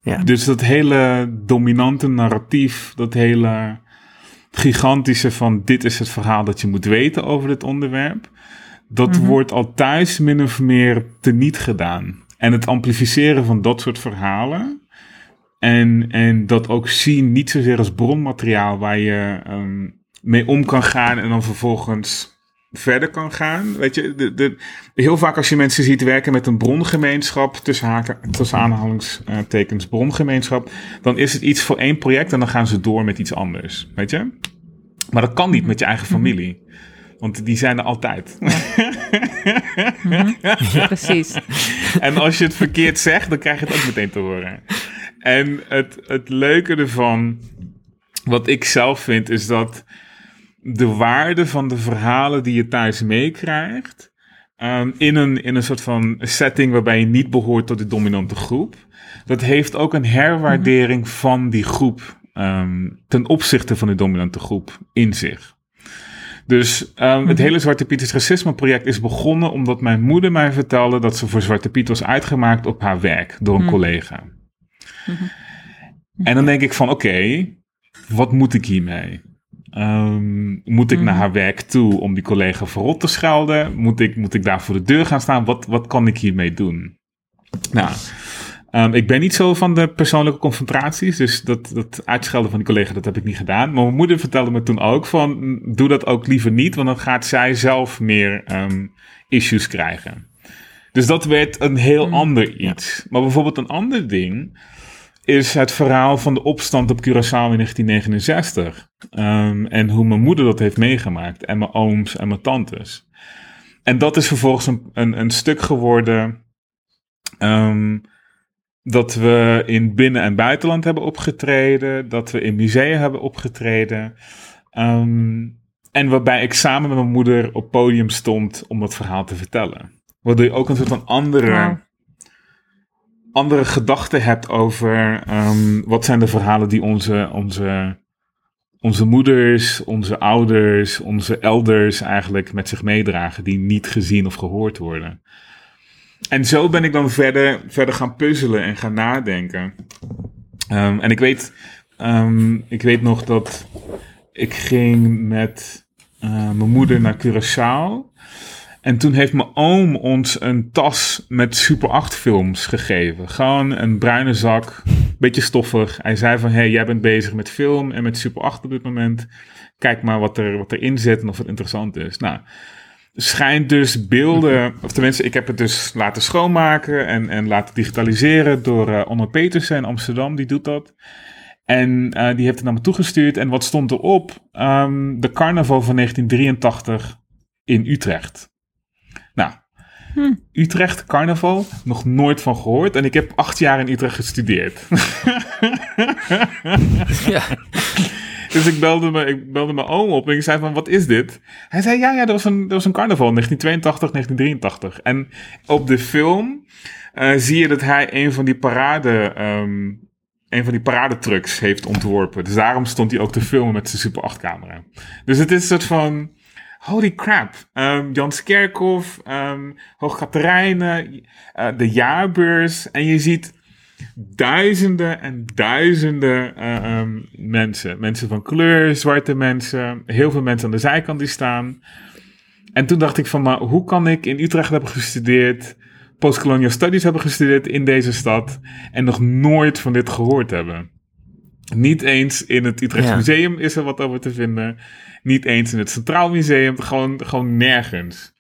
Ja. Dus dat hele dominante narratief, dat hele gigantische van dit is het verhaal dat je moet weten over dit onderwerp. Dat Mhm. wordt al thuis min of meer teniet gedaan. En het amplificeren van dat soort verhalen. En, en dat ook zien niet zozeer als bronmateriaal waar je ehm, mee om kan gaan en dan vervolgens verder kan gaan. Weet je, de, de, heel vaak als je mensen ziet werken met een brongemeenschap, tussen, haken, tussen aanhalingstekens brongemeenschap, dan is het iets voor één project en dan gaan ze door met iets anders. Weet je? Maar dat kan niet met je eigen familie. Want die zijn er altijd. Precies. En als je het verkeerd zegt, dan krijg je het ook meteen te horen. En het, het leuke ervan, wat ik zelf vind, is dat de waarde van de verhalen die je thuis meekrijgt, ehm, in, een, in een soort van setting waarbij je niet behoort tot de dominante groep, dat heeft ook een herwaardering van die groep ehm, ten opzichte van de dominante groep in zich. Dus ehm, het hele Zwarte Piet is Racisme project is begonnen omdat mijn moeder mij vertelde dat ze voor Zwarte Piet was uitgemaakt op haar werk door een Mhm. collega. En dan denk ik van oké, wat moet ik hiermee? Ehm, moet ik naar haar werk toe om die collega verrot te schelden? Moet ik, moet ik daar voor de deur gaan staan? Wat, wat kan ik hiermee doen? Nou, ehm, ik ben niet zo van de persoonlijke confrontaties, dus dat, dat uitschelden van die collega, dat heb ik niet gedaan. Maar mijn moeder vertelde me toen ook van, doe dat ook liever niet, want dan gaat zij zelf meer ehm, issues krijgen. Dus dat werd een heel ander iets. Maar bijvoorbeeld een ander ding is het verhaal van de opstand op Curaçao in 1969. Ehm, en hoe mijn moeder dat heeft meegemaakt. En mijn ooms en mijn tantes. En dat is vervolgens een, een, een stuk geworden. Dat we in binnen- en buitenland hebben opgetreden. Dat we in musea hebben opgetreden. Ehm, en waarbij ik samen met mijn moeder op podium stond om dat verhaal te vertellen. Waardoor je ook een soort van andere andere gedachten hebt over ehm, wat zijn de verhalen die onze, onze, onze moeders, onze ouders, onze elders eigenlijk met zich meedragen, die niet gezien of gehoord worden. En zo ben ik dan verder, verder gaan puzzelen en gaan nadenken. Ehm, en ik weet, ehm, ik weet nog dat ik ging met eh, mijn moeder naar Curaçao. En toen heeft mijn oom ons een tas met Super 8 films gegeven. Gewoon een bruine zak, beetje stoffig. Hij zei van, hey, jij bent bezig met film en met Super 8 op dit moment. Kijk maar wat, er, wat erin zit en of het interessant is. Nou, schijnt dus beelden, of tenminste, ik heb het dus laten schoonmaken en, en laten digitaliseren door eh Onno Petersen in Amsterdam, die doet dat. En eh, die heeft het naar me toegestuurd. En wat stond erop? Ehm, de carnaval van 1983 in Utrecht. Nou, Hm. Utrecht, carnaval, nog nooit van gehoord. En ik heb acht jaar in Utrecht gestudeerd. Ja, dus ik belde, me, ik belde mijn oom op en ik zei van, wat is dit? Hij zei, ja, ja, dat was een, dat was een carnaval, 1982, 1983. En op de film eh, zie je dat hij een van die parade... ehm, een van die paradetrucks heeft ontworpen. Dus daarom stond hij ook te filmen met zijn Super 8 camera. Dus het is een soort van, holy crap. Um, Jan Skerkhoff, um, Hoogkaterijnen, uh, de jaarbeurs. En je ziet duizenden en duizenden uh, um, mensen. Mensen van kleur, zwarte mensen, heel veel mensen aan de zijkant die staan. En toen dacht ik van, maar hoe kan ik in Utrecht hebben gestudeerd, postcolonial studies hebben gestudeerd in deze stad en nog nooit van dit gehoord hebben? Niet eens in het Utrecht Ja. Museum is er wat over te vinden. Niet eens in het Centraal Museum. Gewoon, gewoon nergens.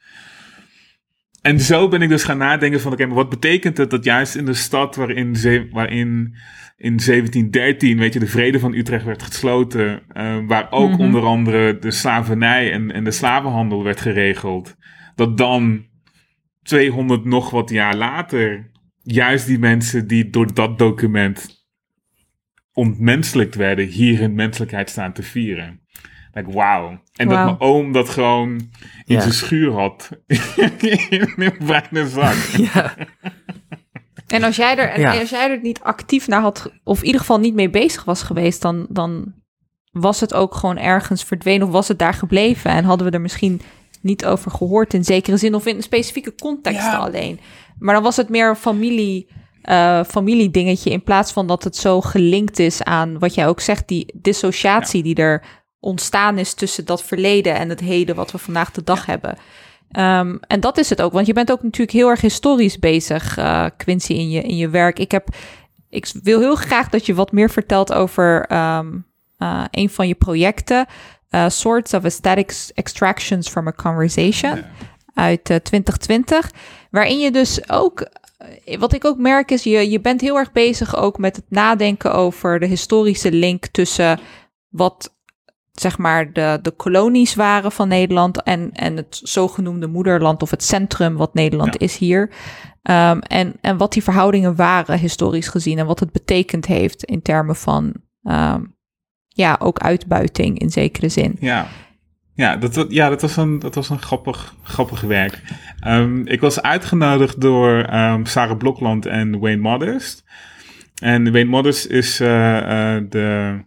En zo ben ik dus gaan nadenken van... Oké, maar wat betekent het dat juist in de stad waarin, waarin in 1713... weet je, de vrede van Utrecht werd gesloten... eh, waar ook Mhm. onder andere de slavernij en, en de slavenhandel werd geregeld... dat dan 200 nog wat jaar later... juist die mensen die door dat document ontmenselijkt werden, hier hun menselijkheid staan te vieren. Like, wauw. En dat mijn oom dat gewoon in Ja. zijn schuur had. in een bruine zak. Ja, En als jij er, en Ja. als jij er niet actief naar had, of in ieder geval niet mee bezig was geweest, dan, dan was het ook gewoon ergens verdwenen of was het daar gebleven. En hadden we er misschien niet over gehoord in zekere zin of in specifieke contexten Ja. alleen. Maar dan was het meer een familie, eh familiedingetje in plaats van dat het zo gelinkt is aan wat jij ook zegt, die dissociatie die er ontstaan is tussen dat verleden en het heden wat we vandaag de dag hebben. Ehm, en dat is het ook, want je bent ook natuurlijk heel erg historisch bezig, eh, Quincy, in je, in je werk. Ik, heb, ik wil heel graag dat je wat meer vertelt over ehm, eh, een van je projecten, eh, Sorts of Aesthetic Extractions from a Conversation, uit eh, 2020, waarin je dus ook, wat ik ook merk is, je, je bent heel erg bezig ook met het nadenken over de historische link tussen wat zeg maar de, de kolonies waren van Nederland en, en het zogenoemde moederland of het centrum wat Nederland Ja. is hier. Ehm, en, en wat die verhoudingen waren historisch gezien en wat het betekend heeft in termen van ehm, ja, ook uitbuiting in zekere zin. Ja. Ja, dat, ja, dat was een, dat was een grappig, grappig werk. Ehm, ik was uitgenodigd door Sarah Blokland en Wayne Modest. En Wayne Modest is eh, eh, de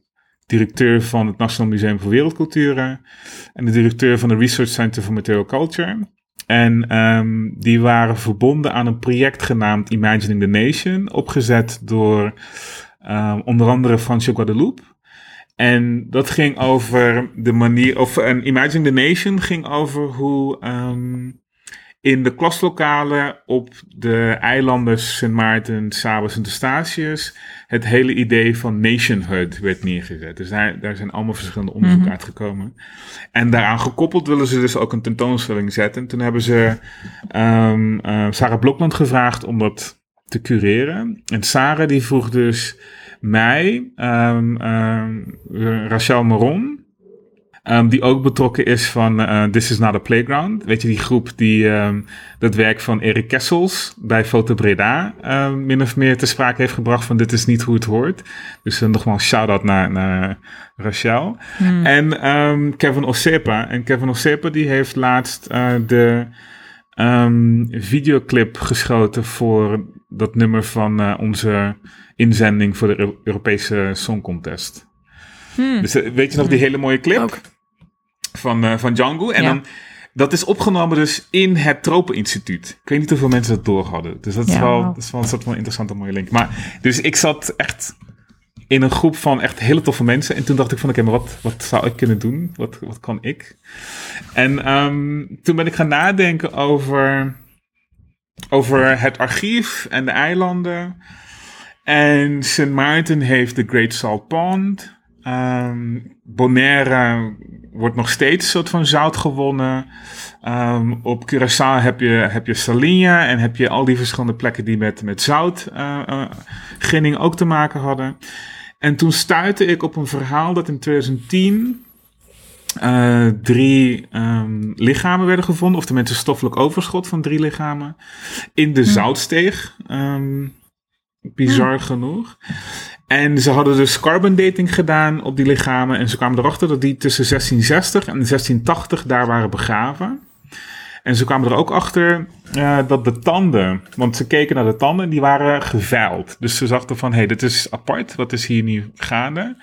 directeur van het Nationaal Museum voor Wereldculturen. En de directeur van de Research Center for Material Culture. En ehm, die waren verbonden aan een project genaamd Imagining the Nation. Opgezet door ehm, onder andere Fransje Guadeloupe. En dat ging over de manier, of een Imagining the Nation ging over hoe ehm, in de klaslokalen op de eilanden Sint Maarten, Sabas en Eustatius het hele idee van nationhood werd neergezet. Dus daar, daar zijn allemaal verschillende onderzoeken Mhm. uitgekomen. En daaraan gekoppeld willen ze dus ook een tentoonstelling zetten. En toen hebben ze ehm, eh, Sarah Blokland gevraagd om dat te cureren. En Sarah die vroeg dus mij, ehm, Rachel Moron, ehm, die ook betrokken is van eh, This is not a playground. Weet je, die groep die ehm, dat werk van Erik Kessels bij Foto Breda ehm, min of meer te sprake heeft gebracht van dit is niet hoe het hoort. Dus uh, nogmaals shout-out naar, naar Rachel. En ehm, Kevin Osepa. En Kevin Osepa die heeft laatst eh, de videoclip geschoten voor dat nummer van onze inzending voor de Eu- Europese Song Contest. Hmm. Dus weet je nog die hele mooie clip Ook. Van, eh, van Django? En Ja. dan, dat is opgenomen dus in het Tropeninstituut. Ik weet niet hoeveel mensen dat door hadden. Dus dat is, Ja, wel, dat is wel een soort van interessante mooie link. Maar, dus ik zat echt in een groep van echt hele toffe mensen. En toen dacht ik van, oké, maar wat, wat zou ik kunnen doen? Wat, wat kan ik? En ehm, toen ben ik gaan nadenken over, over het archief en de eilanden. En Sint Maarten heeft de Great Salt Pond. Ehm, Bonaire wordt nog steeds een soort van zout gewonnen. Ehm, op Curaçao heb je, heb je Salinha en heb je al die verschillende plekken die met, met zoutginning ook te maken hadden. En toen stuitte ik op een verhaal dat in 2010 eh, drie ehm, lichamen werden gevonden, of tenminste stoffelijk overschot van drie lichamen, in de Zoutsteeg. Ehm, bizar genoeg. En ze hadden dus carbon dating gedaan op die lichamen. En ze kwamen erachter dat die tussen 1660 en 1680 daar waren begraven. En ze kwamen er ook achter eh, dat de tanden, want ze keken naar de tanden en die waren geveild. Dus ze dachten van, hé, hey, dit is apart, wat is hier nu gaande?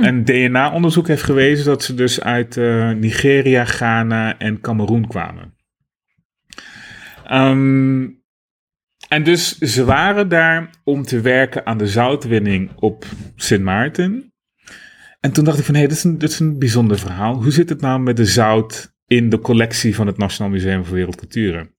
En DNA-onderzoek heeft gewezen dat ze dus uit eh, Nigeria, Ghana en Cameroen kwamen. Ehm, en dus ze waren daar om te werken aan de zoutwinning op Sint Maarten. En toen dacht ik van, hé, hey, dit, is een- dit is een bijzonder verhaal. Hoe zit het nou met de zout in de collectie van het Nationaal Museum voor Wereldculturen?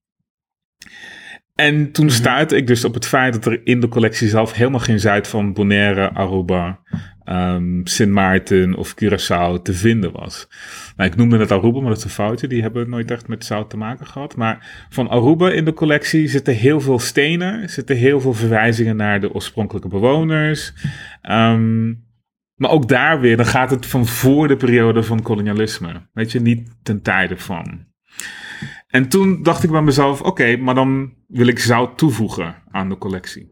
En toen stuitte ik dus op het feit dat er in de collectie zelf helemaal geen zout van Bonaire, Aruba, ehm, Sint Maarten of Curaçao te vinden was. Nou, ik noemde het Aruba, maar dat is een foutje. Die hebben nooit echt met zout te maken gehad. Maar van Aruba in de collectie zitten heel veel stenen, zitten heel veel verwijzingen naar de oorspronkelijke bewoners. Ehm, maar ook daar weer, dan gaat het van voor de periode van kolonialisme. Weet je, niet ten tijde van. En toen dacht ik bij mezelf, oké, maar dan wil ik zout toevoegen aan de collectie.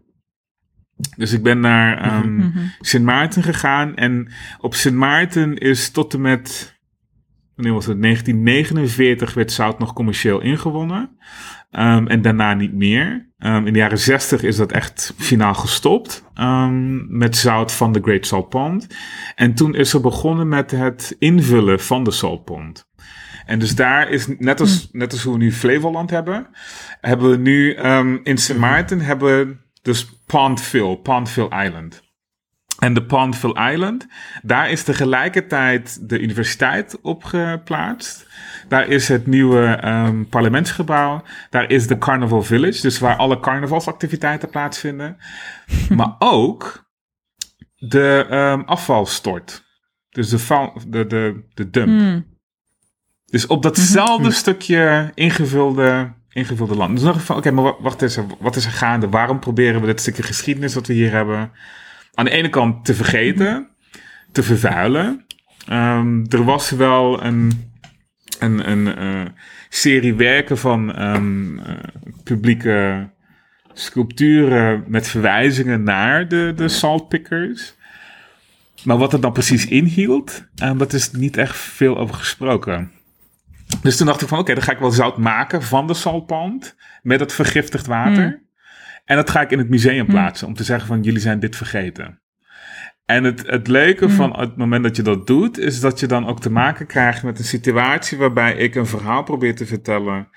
Dus ik ben naar Mhm. Sint Maarten gegaan. En op Sint Maarten is tot en met, wanneer was het? 1949 werd zout nog commercieel ingewonnen. Ehm, en daarna niet meer. Ehm, in de jaren 60 is dat echt finaal gestopt. met zout van de Great Salt Pond. En toen is er begonnen met het invullen van de Salt Pond. En dus daar is, net als, net als hoe we nu Flevoland hebben, hebben we nu in Sint Maarten hebben we dus Pondville, Pondville Island. En de Pondville Island, daar is tegelijkertijd de universiteit op geplaatst. Daar is het nieuwe ehm, parlementsgebouw. Daar is de Carnival Village, dus waar alle carnavalsactiviteiten plaatsvinden. maar ook de ehm, afvalstort. Dus de, de, de dump. Hmm. Dus op datzelfde stukje ingevulde, ingevulde land. Dus ik van, oké, maar wa- wacht eens, wat is er gaande? Waarom proberen we dit stukje geschiedenis dat we hier hebben... aan de ene kant te vergeten, te vervuilen. Ehm, er was wel een, een, een eh, serie werken van ehm, eh, publieke sculpturen met verwijzingen naar de, de saltpickers. Maar wat het dan precies inhield, eh, dat is niet echt veel over gesproken. Dus toen dacht ik van, oké, dan ga ik wel zout maken van de saltpand met het vergiftigd water. En dat ga ik in het museum plaatsen om te zeggen van, jullie zijn dit vergeten. En het, het leuke van het moment dat je dat doet, is dat je dan ook te maken krijgt met een situatie waarbij ik een verhaal probeer te vertellen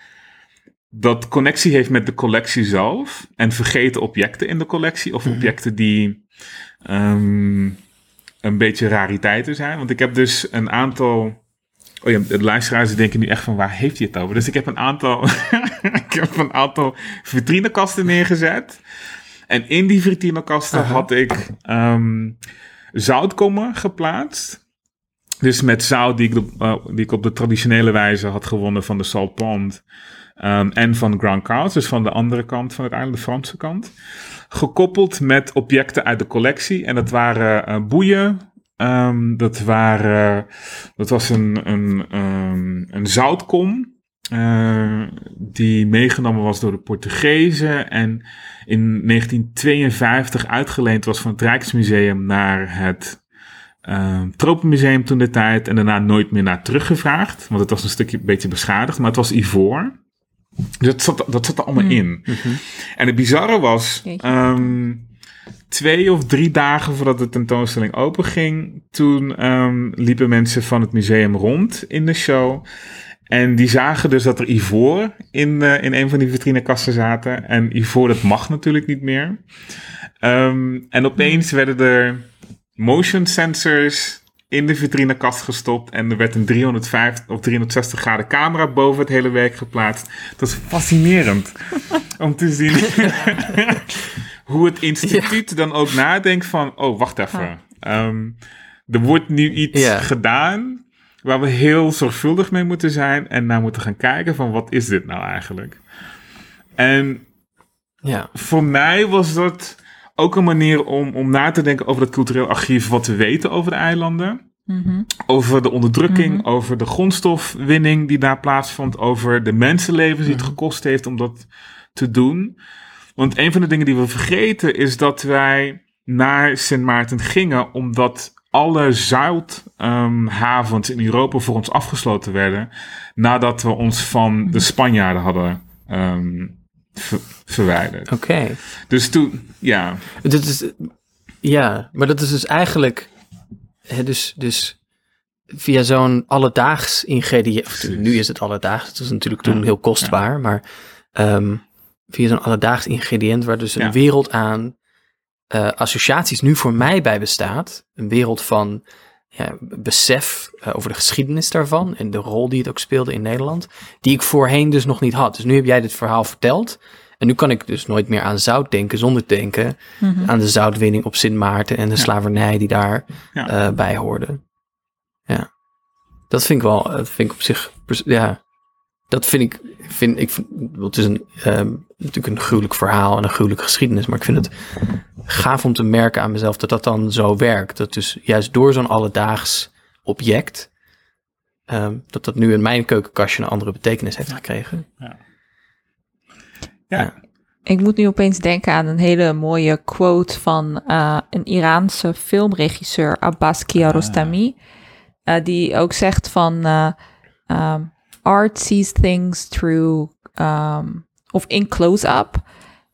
dat connectie heeft met de collectie zelf en vergeten objecten in de collectie of objecten die ehm, een beetje rariteiten zijn. Want ik heb dus een aantal. Oh ja, de luisteraars denken nu echt van waar heeft hij het over? Dus ik heb een aantal, ik heb een aantal vitrinekasten neergezet. En in die vitrinekasten had ik ehm, zoutkommen geplaatst. Dus met zout die ik, op, eh, die ik op de traditionele wijze had gewonnen van de Salt Pond. ehm, en van Grand Cout, dus van de andere kant van het eiland, de Franse kant. Gekoppeld met objecten uit de collectie. En dat waren eh, boeien. Ehm, dat, waren, dat was een, een, ehm, een zoutkom. eh, die meegenomen was door de Portugezen. En in 1952 uitgeleend was van het Rijksmuseum naar het ehm Tropenmuseum toen de tijd. En daarna nooit meer naar teruggevraagd. Want het was een stukje een beetje beschadigd. Maar het was ivoor. Dus dat zat, dat zat er allemaal in. En het bizarre was. Twee of drie dagen voordat de tentoonstelling openging, toen ehm, liepen mensen van het museum rond in de show. En die zagen dus dat er ivoor in, eh, in een van die vitrinekasten zaten. En ivoor, dat mag natuurlijk niet meer. Ehm, en opeens werden er motion sensors in de vitrinekast gestopt. En er werd een 350 of 360 graden camera boven het hele werk geplaatst. Dat is fascinerend om te zien hoe het instituut dan ook nadenkt van... Oh, wacht even. Ehm, er wordt nu iets Ja. gedaan waar we heel zorgvuldig mee moeten zijn. En naar moeten gaan kijken van wat is dit nou eigenlijk? En Ja. voor mij was dat ook een manier om, om na te denken over het cultureel archief, wat we weten over de eilanden. Mhm. Over de onderdrukking, over de grondstofwinning die daar plaatsvond, over de mensenlevens die het gekost heeft om dat te doen. Want een van de dingen die we vergeten is dat wij naar Sint Maarten gingen omdat alle zouthavens in Europa voor ons afgesloten werden nadat we ons van de Spanjaarden hadden ehm, ver- verwijderd. Oké. Dus toen, ja, Dat is, ja, maar dat is dus eigenlijk, hè, dus, dus via zo'n alledaags ingrediënt, nu is het alledaags, het was natuurlijk toen heel kostbaar, maar ehm, via zo'n alledaags ingrediënt waar dus een Ja. wereld aan eh, associaties nu voor mij bij bestaat, een wereld van ja, besef eh, over de geschiedenis daarvan en de rol die het ook speelde in Nederland, die ik voorheen dus nog niet had. Dus nu heb jij dit verhaal verteld. En nu kan ik dus nooit meer aan zout denken zonder te denken Mhm. aan de zoutwinning op Sint Maarten en de slavernij die daar Ja. eh, bij hoorde. Ja, dat vind ik wel, dat vind ik op zich, ja, dat vind ik, vind ik, vind- het is een, ehm, natuurlijk een gruwelijk verhaal en een gruwelijke geschiedenis, maar ik vind het gaaf om te merken aan mezelf dat dat dan zo werkt. Dat dus juist door zo'n alledaags object, ehm, dat dat nu in mijn keukenkastje een andere betekenis heeft gekregen. ja, Ik moet nu opeens denken aan een hele mooie quote van eh, een Iraanse filmregisseur, Abbas Kiarostami. eh, die ook zegt van eh, um, art sees things through um, of in close-up.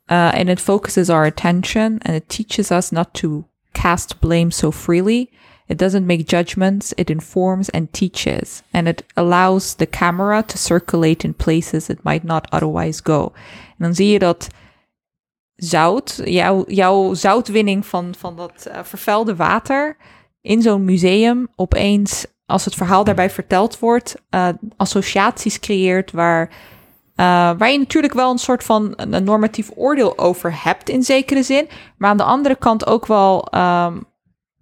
uh, and it focuses our attention and it teaches us not to cast blame so freely. It doesn't make judgments, it informs and teaches. And it allows the camera to circulate in places it might not otherwise go. En dan zie je dat zout, jouw, jouw zoutwinning van, van dat eh, vervuilde water in zo'n museum opeens, als het verhaal daarbij verteld wordt, eh, associaties creëert waar, eh, waar je natuurlijk wel een soort van een, normatief oordeel over hebt in zekere zin, maar aan de andere kant ook wel ehm,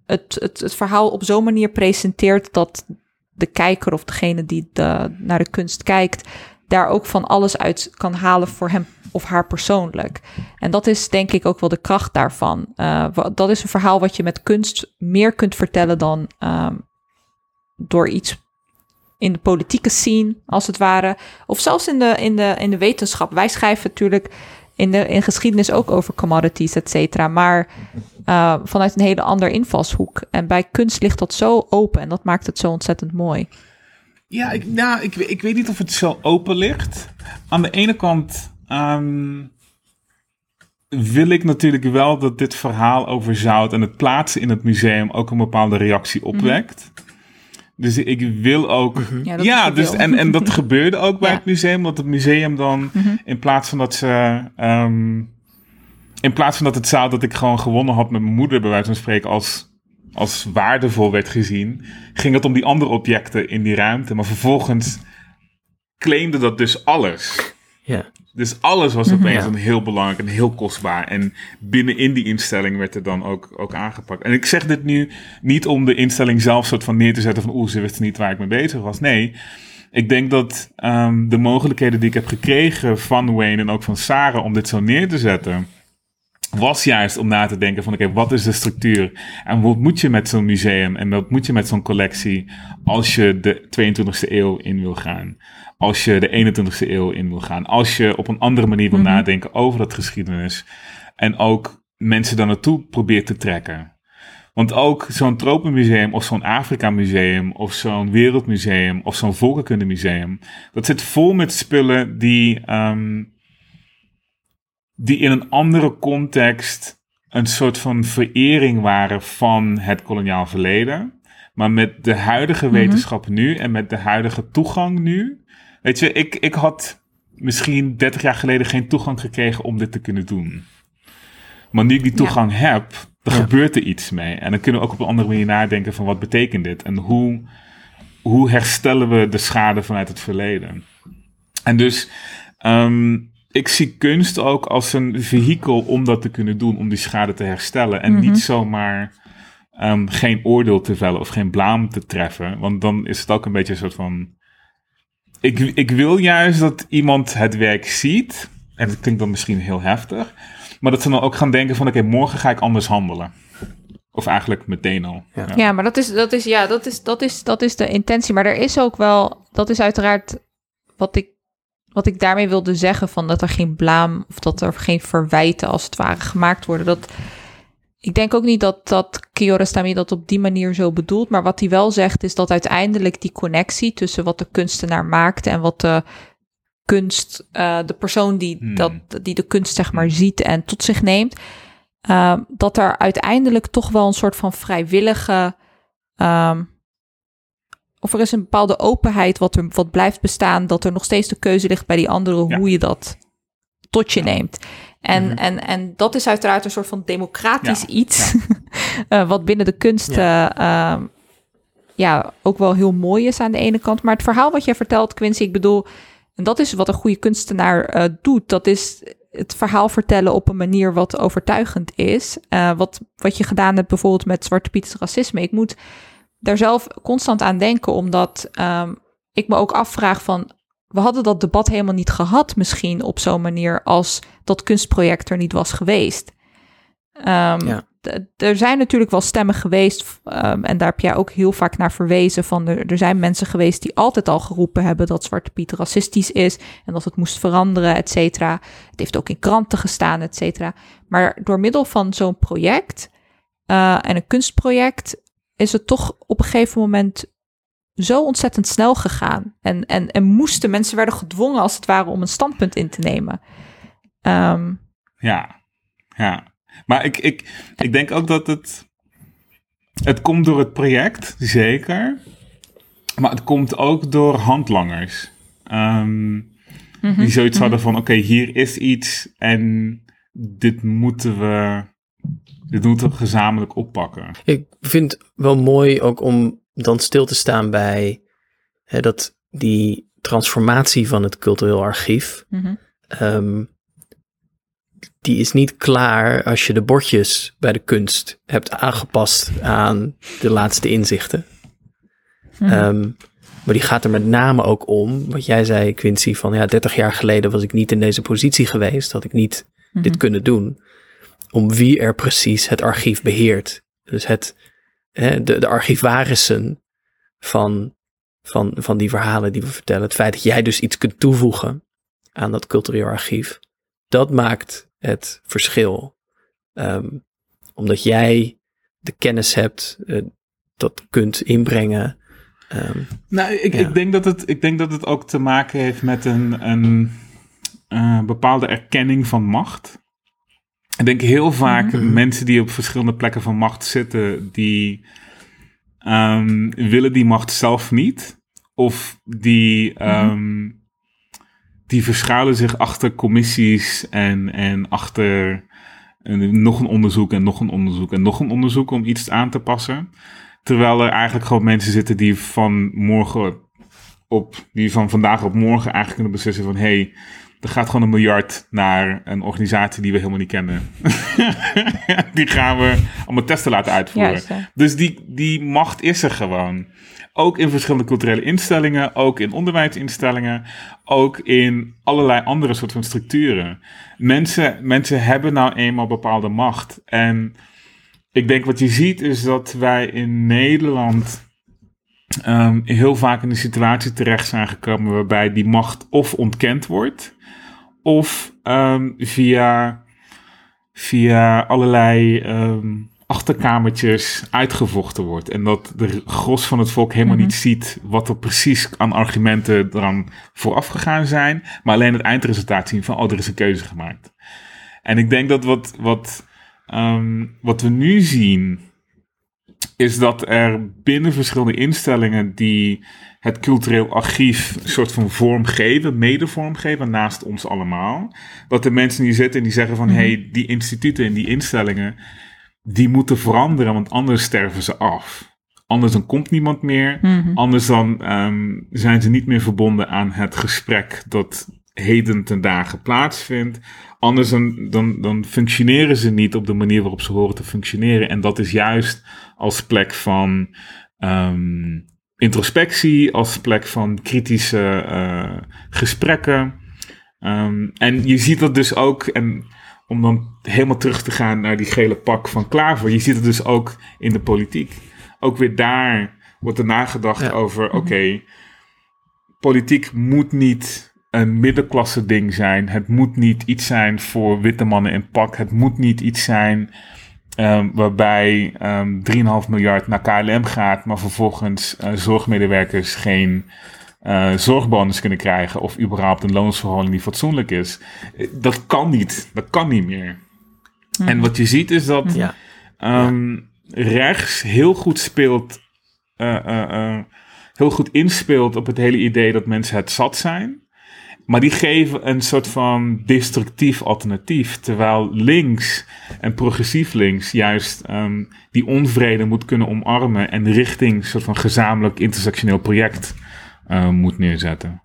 het, het, het verhaal op zo'n manier presenteert dat de kijker of degene die de, naar de kunst kijkt, daar ook van alles uit kan halen voor hem of haar persoonlijk. En dat is denk ik ook wel de kracht daarvan. Eh, dat is een verhaal wat je met kunst meer kunt vertellen dan ehm, door iets in de politieke scene, als het ware. Of zelfs in de, in de, in de wetenschap. Wij schrijven natuurlijk in de in geschiedenis ook over commodities, et cetera. Maar eh, vanuit een hele andere invalshoek. En bij kunst ligt dat zo open en dat maakt het zo ontzettend mooi. Ja, ik, nou, ik, ik weet niet of het zo open ligt. Aan de ene kant ehm, wil ik natuurlijk wel dat dit verhaal over zout en het plaatsen in het museum ook een bepaalde reactie opwekt. Dus ik wil ook. Ja, dat Ja, dus, wil. en, en dat gebeurde ook bij Ja. het museum. Dat het museum dan, in plaats van dat ze. ehm, in plaats van dat het zout dat ik gewoon gewonnen had met mijn moeder, bij wijze van spreken, als, als waardevol werd gezien, ging het om die andere objecten in die ruimte. Maar vervolgens claimde dat dus alles. Ja, Dus alles was opeens een heel belangrijk en heel kostbaar. En binnenin die instelling werd er dan ook, ook aangepakt. En ik zeg dit nu niet om de instelling zelf soort van neer te zetten van oeh, ze wisten niet waar ik mee bezig was. Nee, ik denk dat ehm, de mogelijkheden die ik heb gekregen van Wayne en ook van Sarah om dit zo neer te zetten, was juist om na te denken van oké, wat is de structuur? En wat moet je met zo'n museum en wat moet je met zo'n collectie als je de 22e eeuw in wil gaan? Als je de 21e eeuw in wil gaan? Als je op een andere manier wil nadenken over dat geschiedenis en ook mensen daar naartoe probeert te trekken. Want ook zo'n tropenmuseum of zo'n Afrika-museum of zo'n wereldmuseum of zo'n volkenkundemuseum, dat zit vol met spullen die, ehm, die in een andere context een soort van verering waren van het koloniaal verleden. Maar met de huidige wetenschap nu en met de huidige toegang nu. Weet je, ik, ik had misschien 30 jaar geleden geen toegang gekregen om dit te kunnen doen. Maar nu ik die toegang heb, dan Ja. gebeurt er iets mee. En dan kunnen we ook op een andere manier nadenken van wat betekent dit? En hoe, hoe herstellen we de schade vanuit het verleden? En dus ehm, ik zie kunst ook als een vehikel om dat te kunnen doen, om die schade te herstellen. En niet zomaar ehm, geen oordeel te vellen of geen blaam te treffen. Want dan is het ook een beetje een soort van. Ik, ik wil juist dat iemand het werk ziet. En dat klinkt dan misschien heel heftig. Maar dat ze dan ook gaan denken van oké, morgen ga ik anders handelen. Of eigenlijk meteen al. Ja. Ja, maar dat is, dat is, ja, dat is, dat is, dat is de intentie. Maar er is ook wel, dat is uiteraard wat ik, wat ik daarmee wilde zeggen, van dat er geen blaam of dat er geen verwijten als het ware gemaakt worden. Dat, ik denk ook niet dat, dat Kiarostami dat op die manier zo bedoelt. Maar wat hij wel zegt is dat uiteindelijk die connectie tussen wat de kunstenaar maakt en wat de kunst, eh, de persoon die, Hmm. dat, die de kunst zeg maar ziet en tot zich neemt, ehm, dat er uiteindelijk toch wel een soort van vrijwillige, ehm, of er is een bepaalde openheid wat, er, wat blijft bestaan, dat er nog steeds de keuze ligt bij die anderen Ja. hoe je dat tot je Ja. neemt. En, Mhm. en, en dat is uiteraard een soort van democratisch Ja, iets, eh, wat binnen de kunst Ja. eh, ehm, ja, ook wel heel mooi is aan de ene kant. Maar het verhaal wat jij vertelt, Quincy, ik bedoel, en dat is wat een goede kunstenaar eh, doet. Dat is het verhaal vertellen op een manier wat overtuigend is. Wat, wat je gedaan hebt bijvoorbeeld met Zwarte Piet's racisme. Ik moet daar zelf constant aan denken, omdat ehm, ik me ook afvraag van... We hadden dat debat helemaal niet gehad misschien op zo'n manier als dat kunstproject er niet was geweest. Ja. d- Er zijn natuurlijk wel stemmen geweest, ehm, en daar heb jij ook heel vaak naar verwezen. Van er, er zijn mensen geweest die altijd al geroepen hebben dat Zwarte Piet racistisch is en dat het moest veranderen, et cetera. Het heeft ook in kranten gestaan, et cetera. Maar door middel van zo'n project eh, en een kunstproject is het toch op een gegeven moment zo ontzettend snel gegaan. En, en, en moesten mensen werden gedwongen als het ware om een standpunt in te nemen. Ehm, Ja, ja. Maar ik, ik, ik denk ook dat het. Het komt door het project, zeker. Maar het komt ook door handlangers. Ehm, mhm, Die zoiets mhm. hadden van: oké, hier is iets en dit moeten we. Dit moeten we gezamenlijk oppakken. Ik vind het wel mooi ook om dan stil te staan bij hè, dat die transformatie van het cultureel archief. Mhm. ehm, die is niet klaar als je de bordjes bij de kunst hebt aangepast aan de laatste inzichten. Mhm. Ehm, maar die gaat er met name ook om, wat jij zei, Quincy, van ja, 30 jaar geleden was ik niet in deze positie geweest, had ik niet Mhm. dit kunnen doen. Om wie er precies het archief beheert. Dus het, hè, de, de archivarissen van, van, van die verhalen die we vertellen. Het feit dat jij dus iets kunt toevoegen aan dat cultureel archief. Dat maakt het verschil. Ehm, omdat jij de kennis hebt, eh, dat kunt inbrengen. Ehm, Nou, ik, Ja. ik, denk dat het, ik denk dat het ook te maken heeft met een, een eh, bepaalde erkenning van macht. Ik denk heel vaak Mhm. mensen die op verschillende plekken van macht zitten, die ehm, willen die macht zelf niet. Of die, ehm, die verschuilen zich achter commissies en, en achter nog een onderzoek en nog een onderzoek en nog een onderzoek om iets aan te passen. Terwijl er eigenlijk gewoon mensen zitten die van morgen op, die van vandaag op morgen eigenlijk kunnen beslissen van hé, hey, er gaat gewoon een miljard naar een organisatie die we helemaal niet kennen. die gaan we allemaal testen laten uitvoeren. Juist. Dus die, die macht is er gewoon. Ook in verschillende culturele instellingen, ook in onderwijsinstellingen, ook in allerlei andere soort van structuren. Mensen, mensen hebben nou eenmaal bepaalde macht. En ik denk wat je ziet is dat wij in Nederland ehm, heel vaak in een situatie terecht zijn gekomen waarbij die macht of ontkend wordt, of ehm, via, via allerlei ehm, achterkamertjes uitgevochten wordt. En dat de gros van het volk helemaal Mhm. niet ziet wat er precies aan argumenten eraan vooraf gegaan zijn, maar alleen het eindresultaat zien van, oh, er is een keuze gemaakt. En ik denk dat wat, wat, wat we nu zien, is dat er binnen verschillende instellingen die het cultureel archief een soort van vorm geven, mede vorm geven naast ons allemaal, dat er mensen die zitten en die zeggen van, Mhm. hey, die instituten en die instellingen, die moeten veranderen, want anders sterven ze af. Anders dan komt niemand meer. Mhm. Anders dan ehm, zijn ze niet meer verbonden aan het gesprek dat heden ten dagen plaatsvindt. Anders dan, dan, dan functioneren ze niet op de manier waarop ze horen te functioneren. En dat is juist als plek van ehm, introspectie, als plek van kritische eh, gesprekken. Ehm, en je ziet dat dus ook, en om dan helemaal terug te gaan naar die gele pak van Klaver, je ziet het dus ook in de politiek. Ook weer daar wordt er nagedacht Ja. over, oké, politiek moet niet een middenklasse ding zijn. Het moet niet iets zijn voor witte mannen in pak. Het moet niet iets zijn ehm, waarbij ehm 3,5 miljard naar KLM gaat, maar vervolgens eh, zorgmedewerkers geen eh, zorgbonus kunnen krijgen of überhaupt een loonsverhouding die fatsoenlijk is. Dat kan niet. Dat kan niet meer. En wat je ziet is dat Ja. ehm, rechts heel goed speelt, eh, heel goed inspeelt op het hele idee dat mensen het zat zijn. Maar die geven een soort van destructief alternatief. Terwijl links en progressief links juist ehm, die onvrede moet kunnen omarmen en richting een soort van gezamenlijk intersectioneel project eh, moet neerzetten.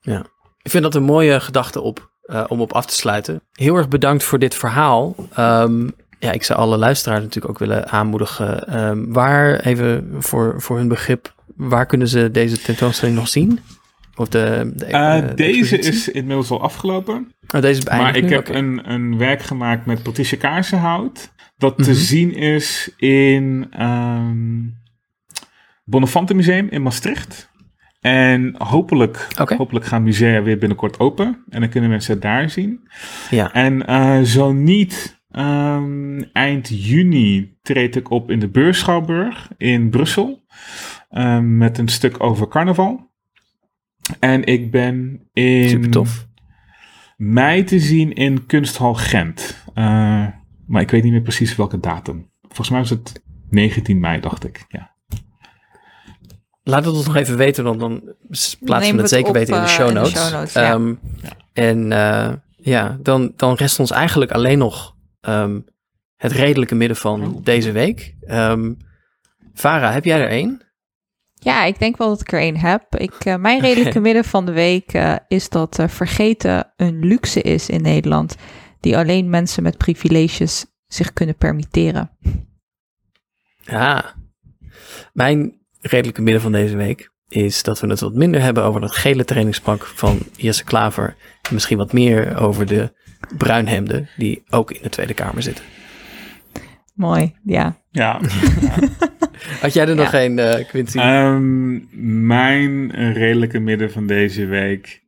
Ja. Ik vind dat een mooie gedachte op, eh, om op af te sluiten. Heel erg bedankt voor dit verhaal. Ehm, ja, ik zou alle luisteraars natuurlijk ook willen aanmoedigen. ehm, waar, even voor, voor hun begrip, waar kunnen ze deze tentoonstelling nog zien? Of de, de, Eh, eh, de deze is inmiddels al afgelopen. Oh, deze is Maar ik nu? heb een, een werk gemaakt met Patricia Kaarsenhout. Dat te Mhm. zien is in ehm Bonnefante Museum in Maastricht. En hopelijk, hopelijk gaan musea weer binnenkort open. En dan kunnen mensen het daar zien. Ja, En eh, zo niet, ehm, eind juni treed ik op in de Beurschouwburg in Brussel. ehm, met een stuk over carnaval. En ik ben in super tof. mei te zien in Kunsthal Gent. Eh, maar ik weet niet meer precies welke datum. Volgens mij was het 19 mei, dacht ik. Ja. Laat het ons nog even weten, dan, dan plaatsen we het het zeker op, weten in de eh, show de notes. show notes, ja. Ehm, En eh, ja, dan, dan rest ons eigenlijk alleen nog ehm, het redelijke midden van Oh. deze week. Ehm Farah, heb jij er één? Ja, ik denk wel dat ik er één heb. Ik, eh, mijn redelijke midden van de week eh, is dat eh, vergeten een luxe is in Nederland. Die alleen mensen met privileges zich kunnen permitteren. Ja. Mijn redelijke midden van deze week is dat we het wat minder hebben over dat gele trainingspak van Jesse Klaver. En misschien wat meer over de bruinhemden die ook in de Tweede Kamer zitten. Mooi, ja. Ja. Had jij er nog Ja. een, eh Quincy? Ehm, mijn redelijke midden van deze week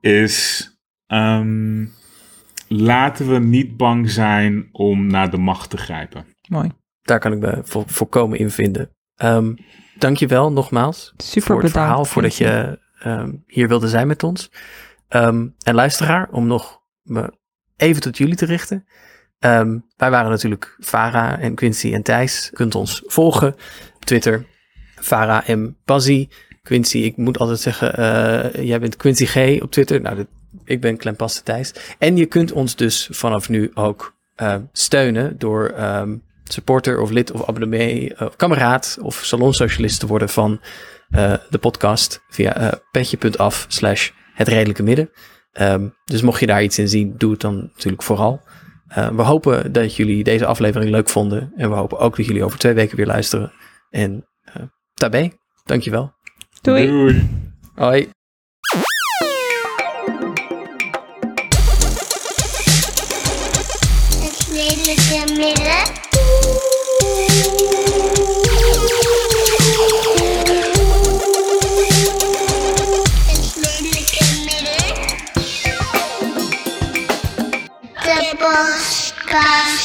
is. ehm, laten we niet bang zijn om naar de macht te grijpen. Mooi. Daar kan ik me vo- volkomen in vinden. Ehm dankjewel nogmaals Super voor het bedankt. verhaal, voordat je ehm, hier wilde zijn met ons. Ehm, en luisteraar, om nog me even tot jullie te richten. Ehm, wij waren natuurlijk Farah en Quincy en Thijs. Je kunt ons volgen op Twitter. Farah M. Bazzi. Quincy, ik moet altijd zeggen, eh, jij bent Quincy G op Twitter. Nou, ik ben Klempaste Thijs. En je kunt ons dus vanaf nu ook eh, steunen door ehm, supporter of lid of abonnee of kameraad of salonsocialist te worden van de podcast via petje.af slash het redelijke midden. Ehm, dus mocht je daar iets in zien, doe het dan natuurlijk vooral. Eh, we hopen dat jullie deze aflevering leuk vonden. En we hopen ook dat jullie over twee weken weer luisteren. En uh, tabé, dankjewel. Doei. Doei. Hoi. podcast.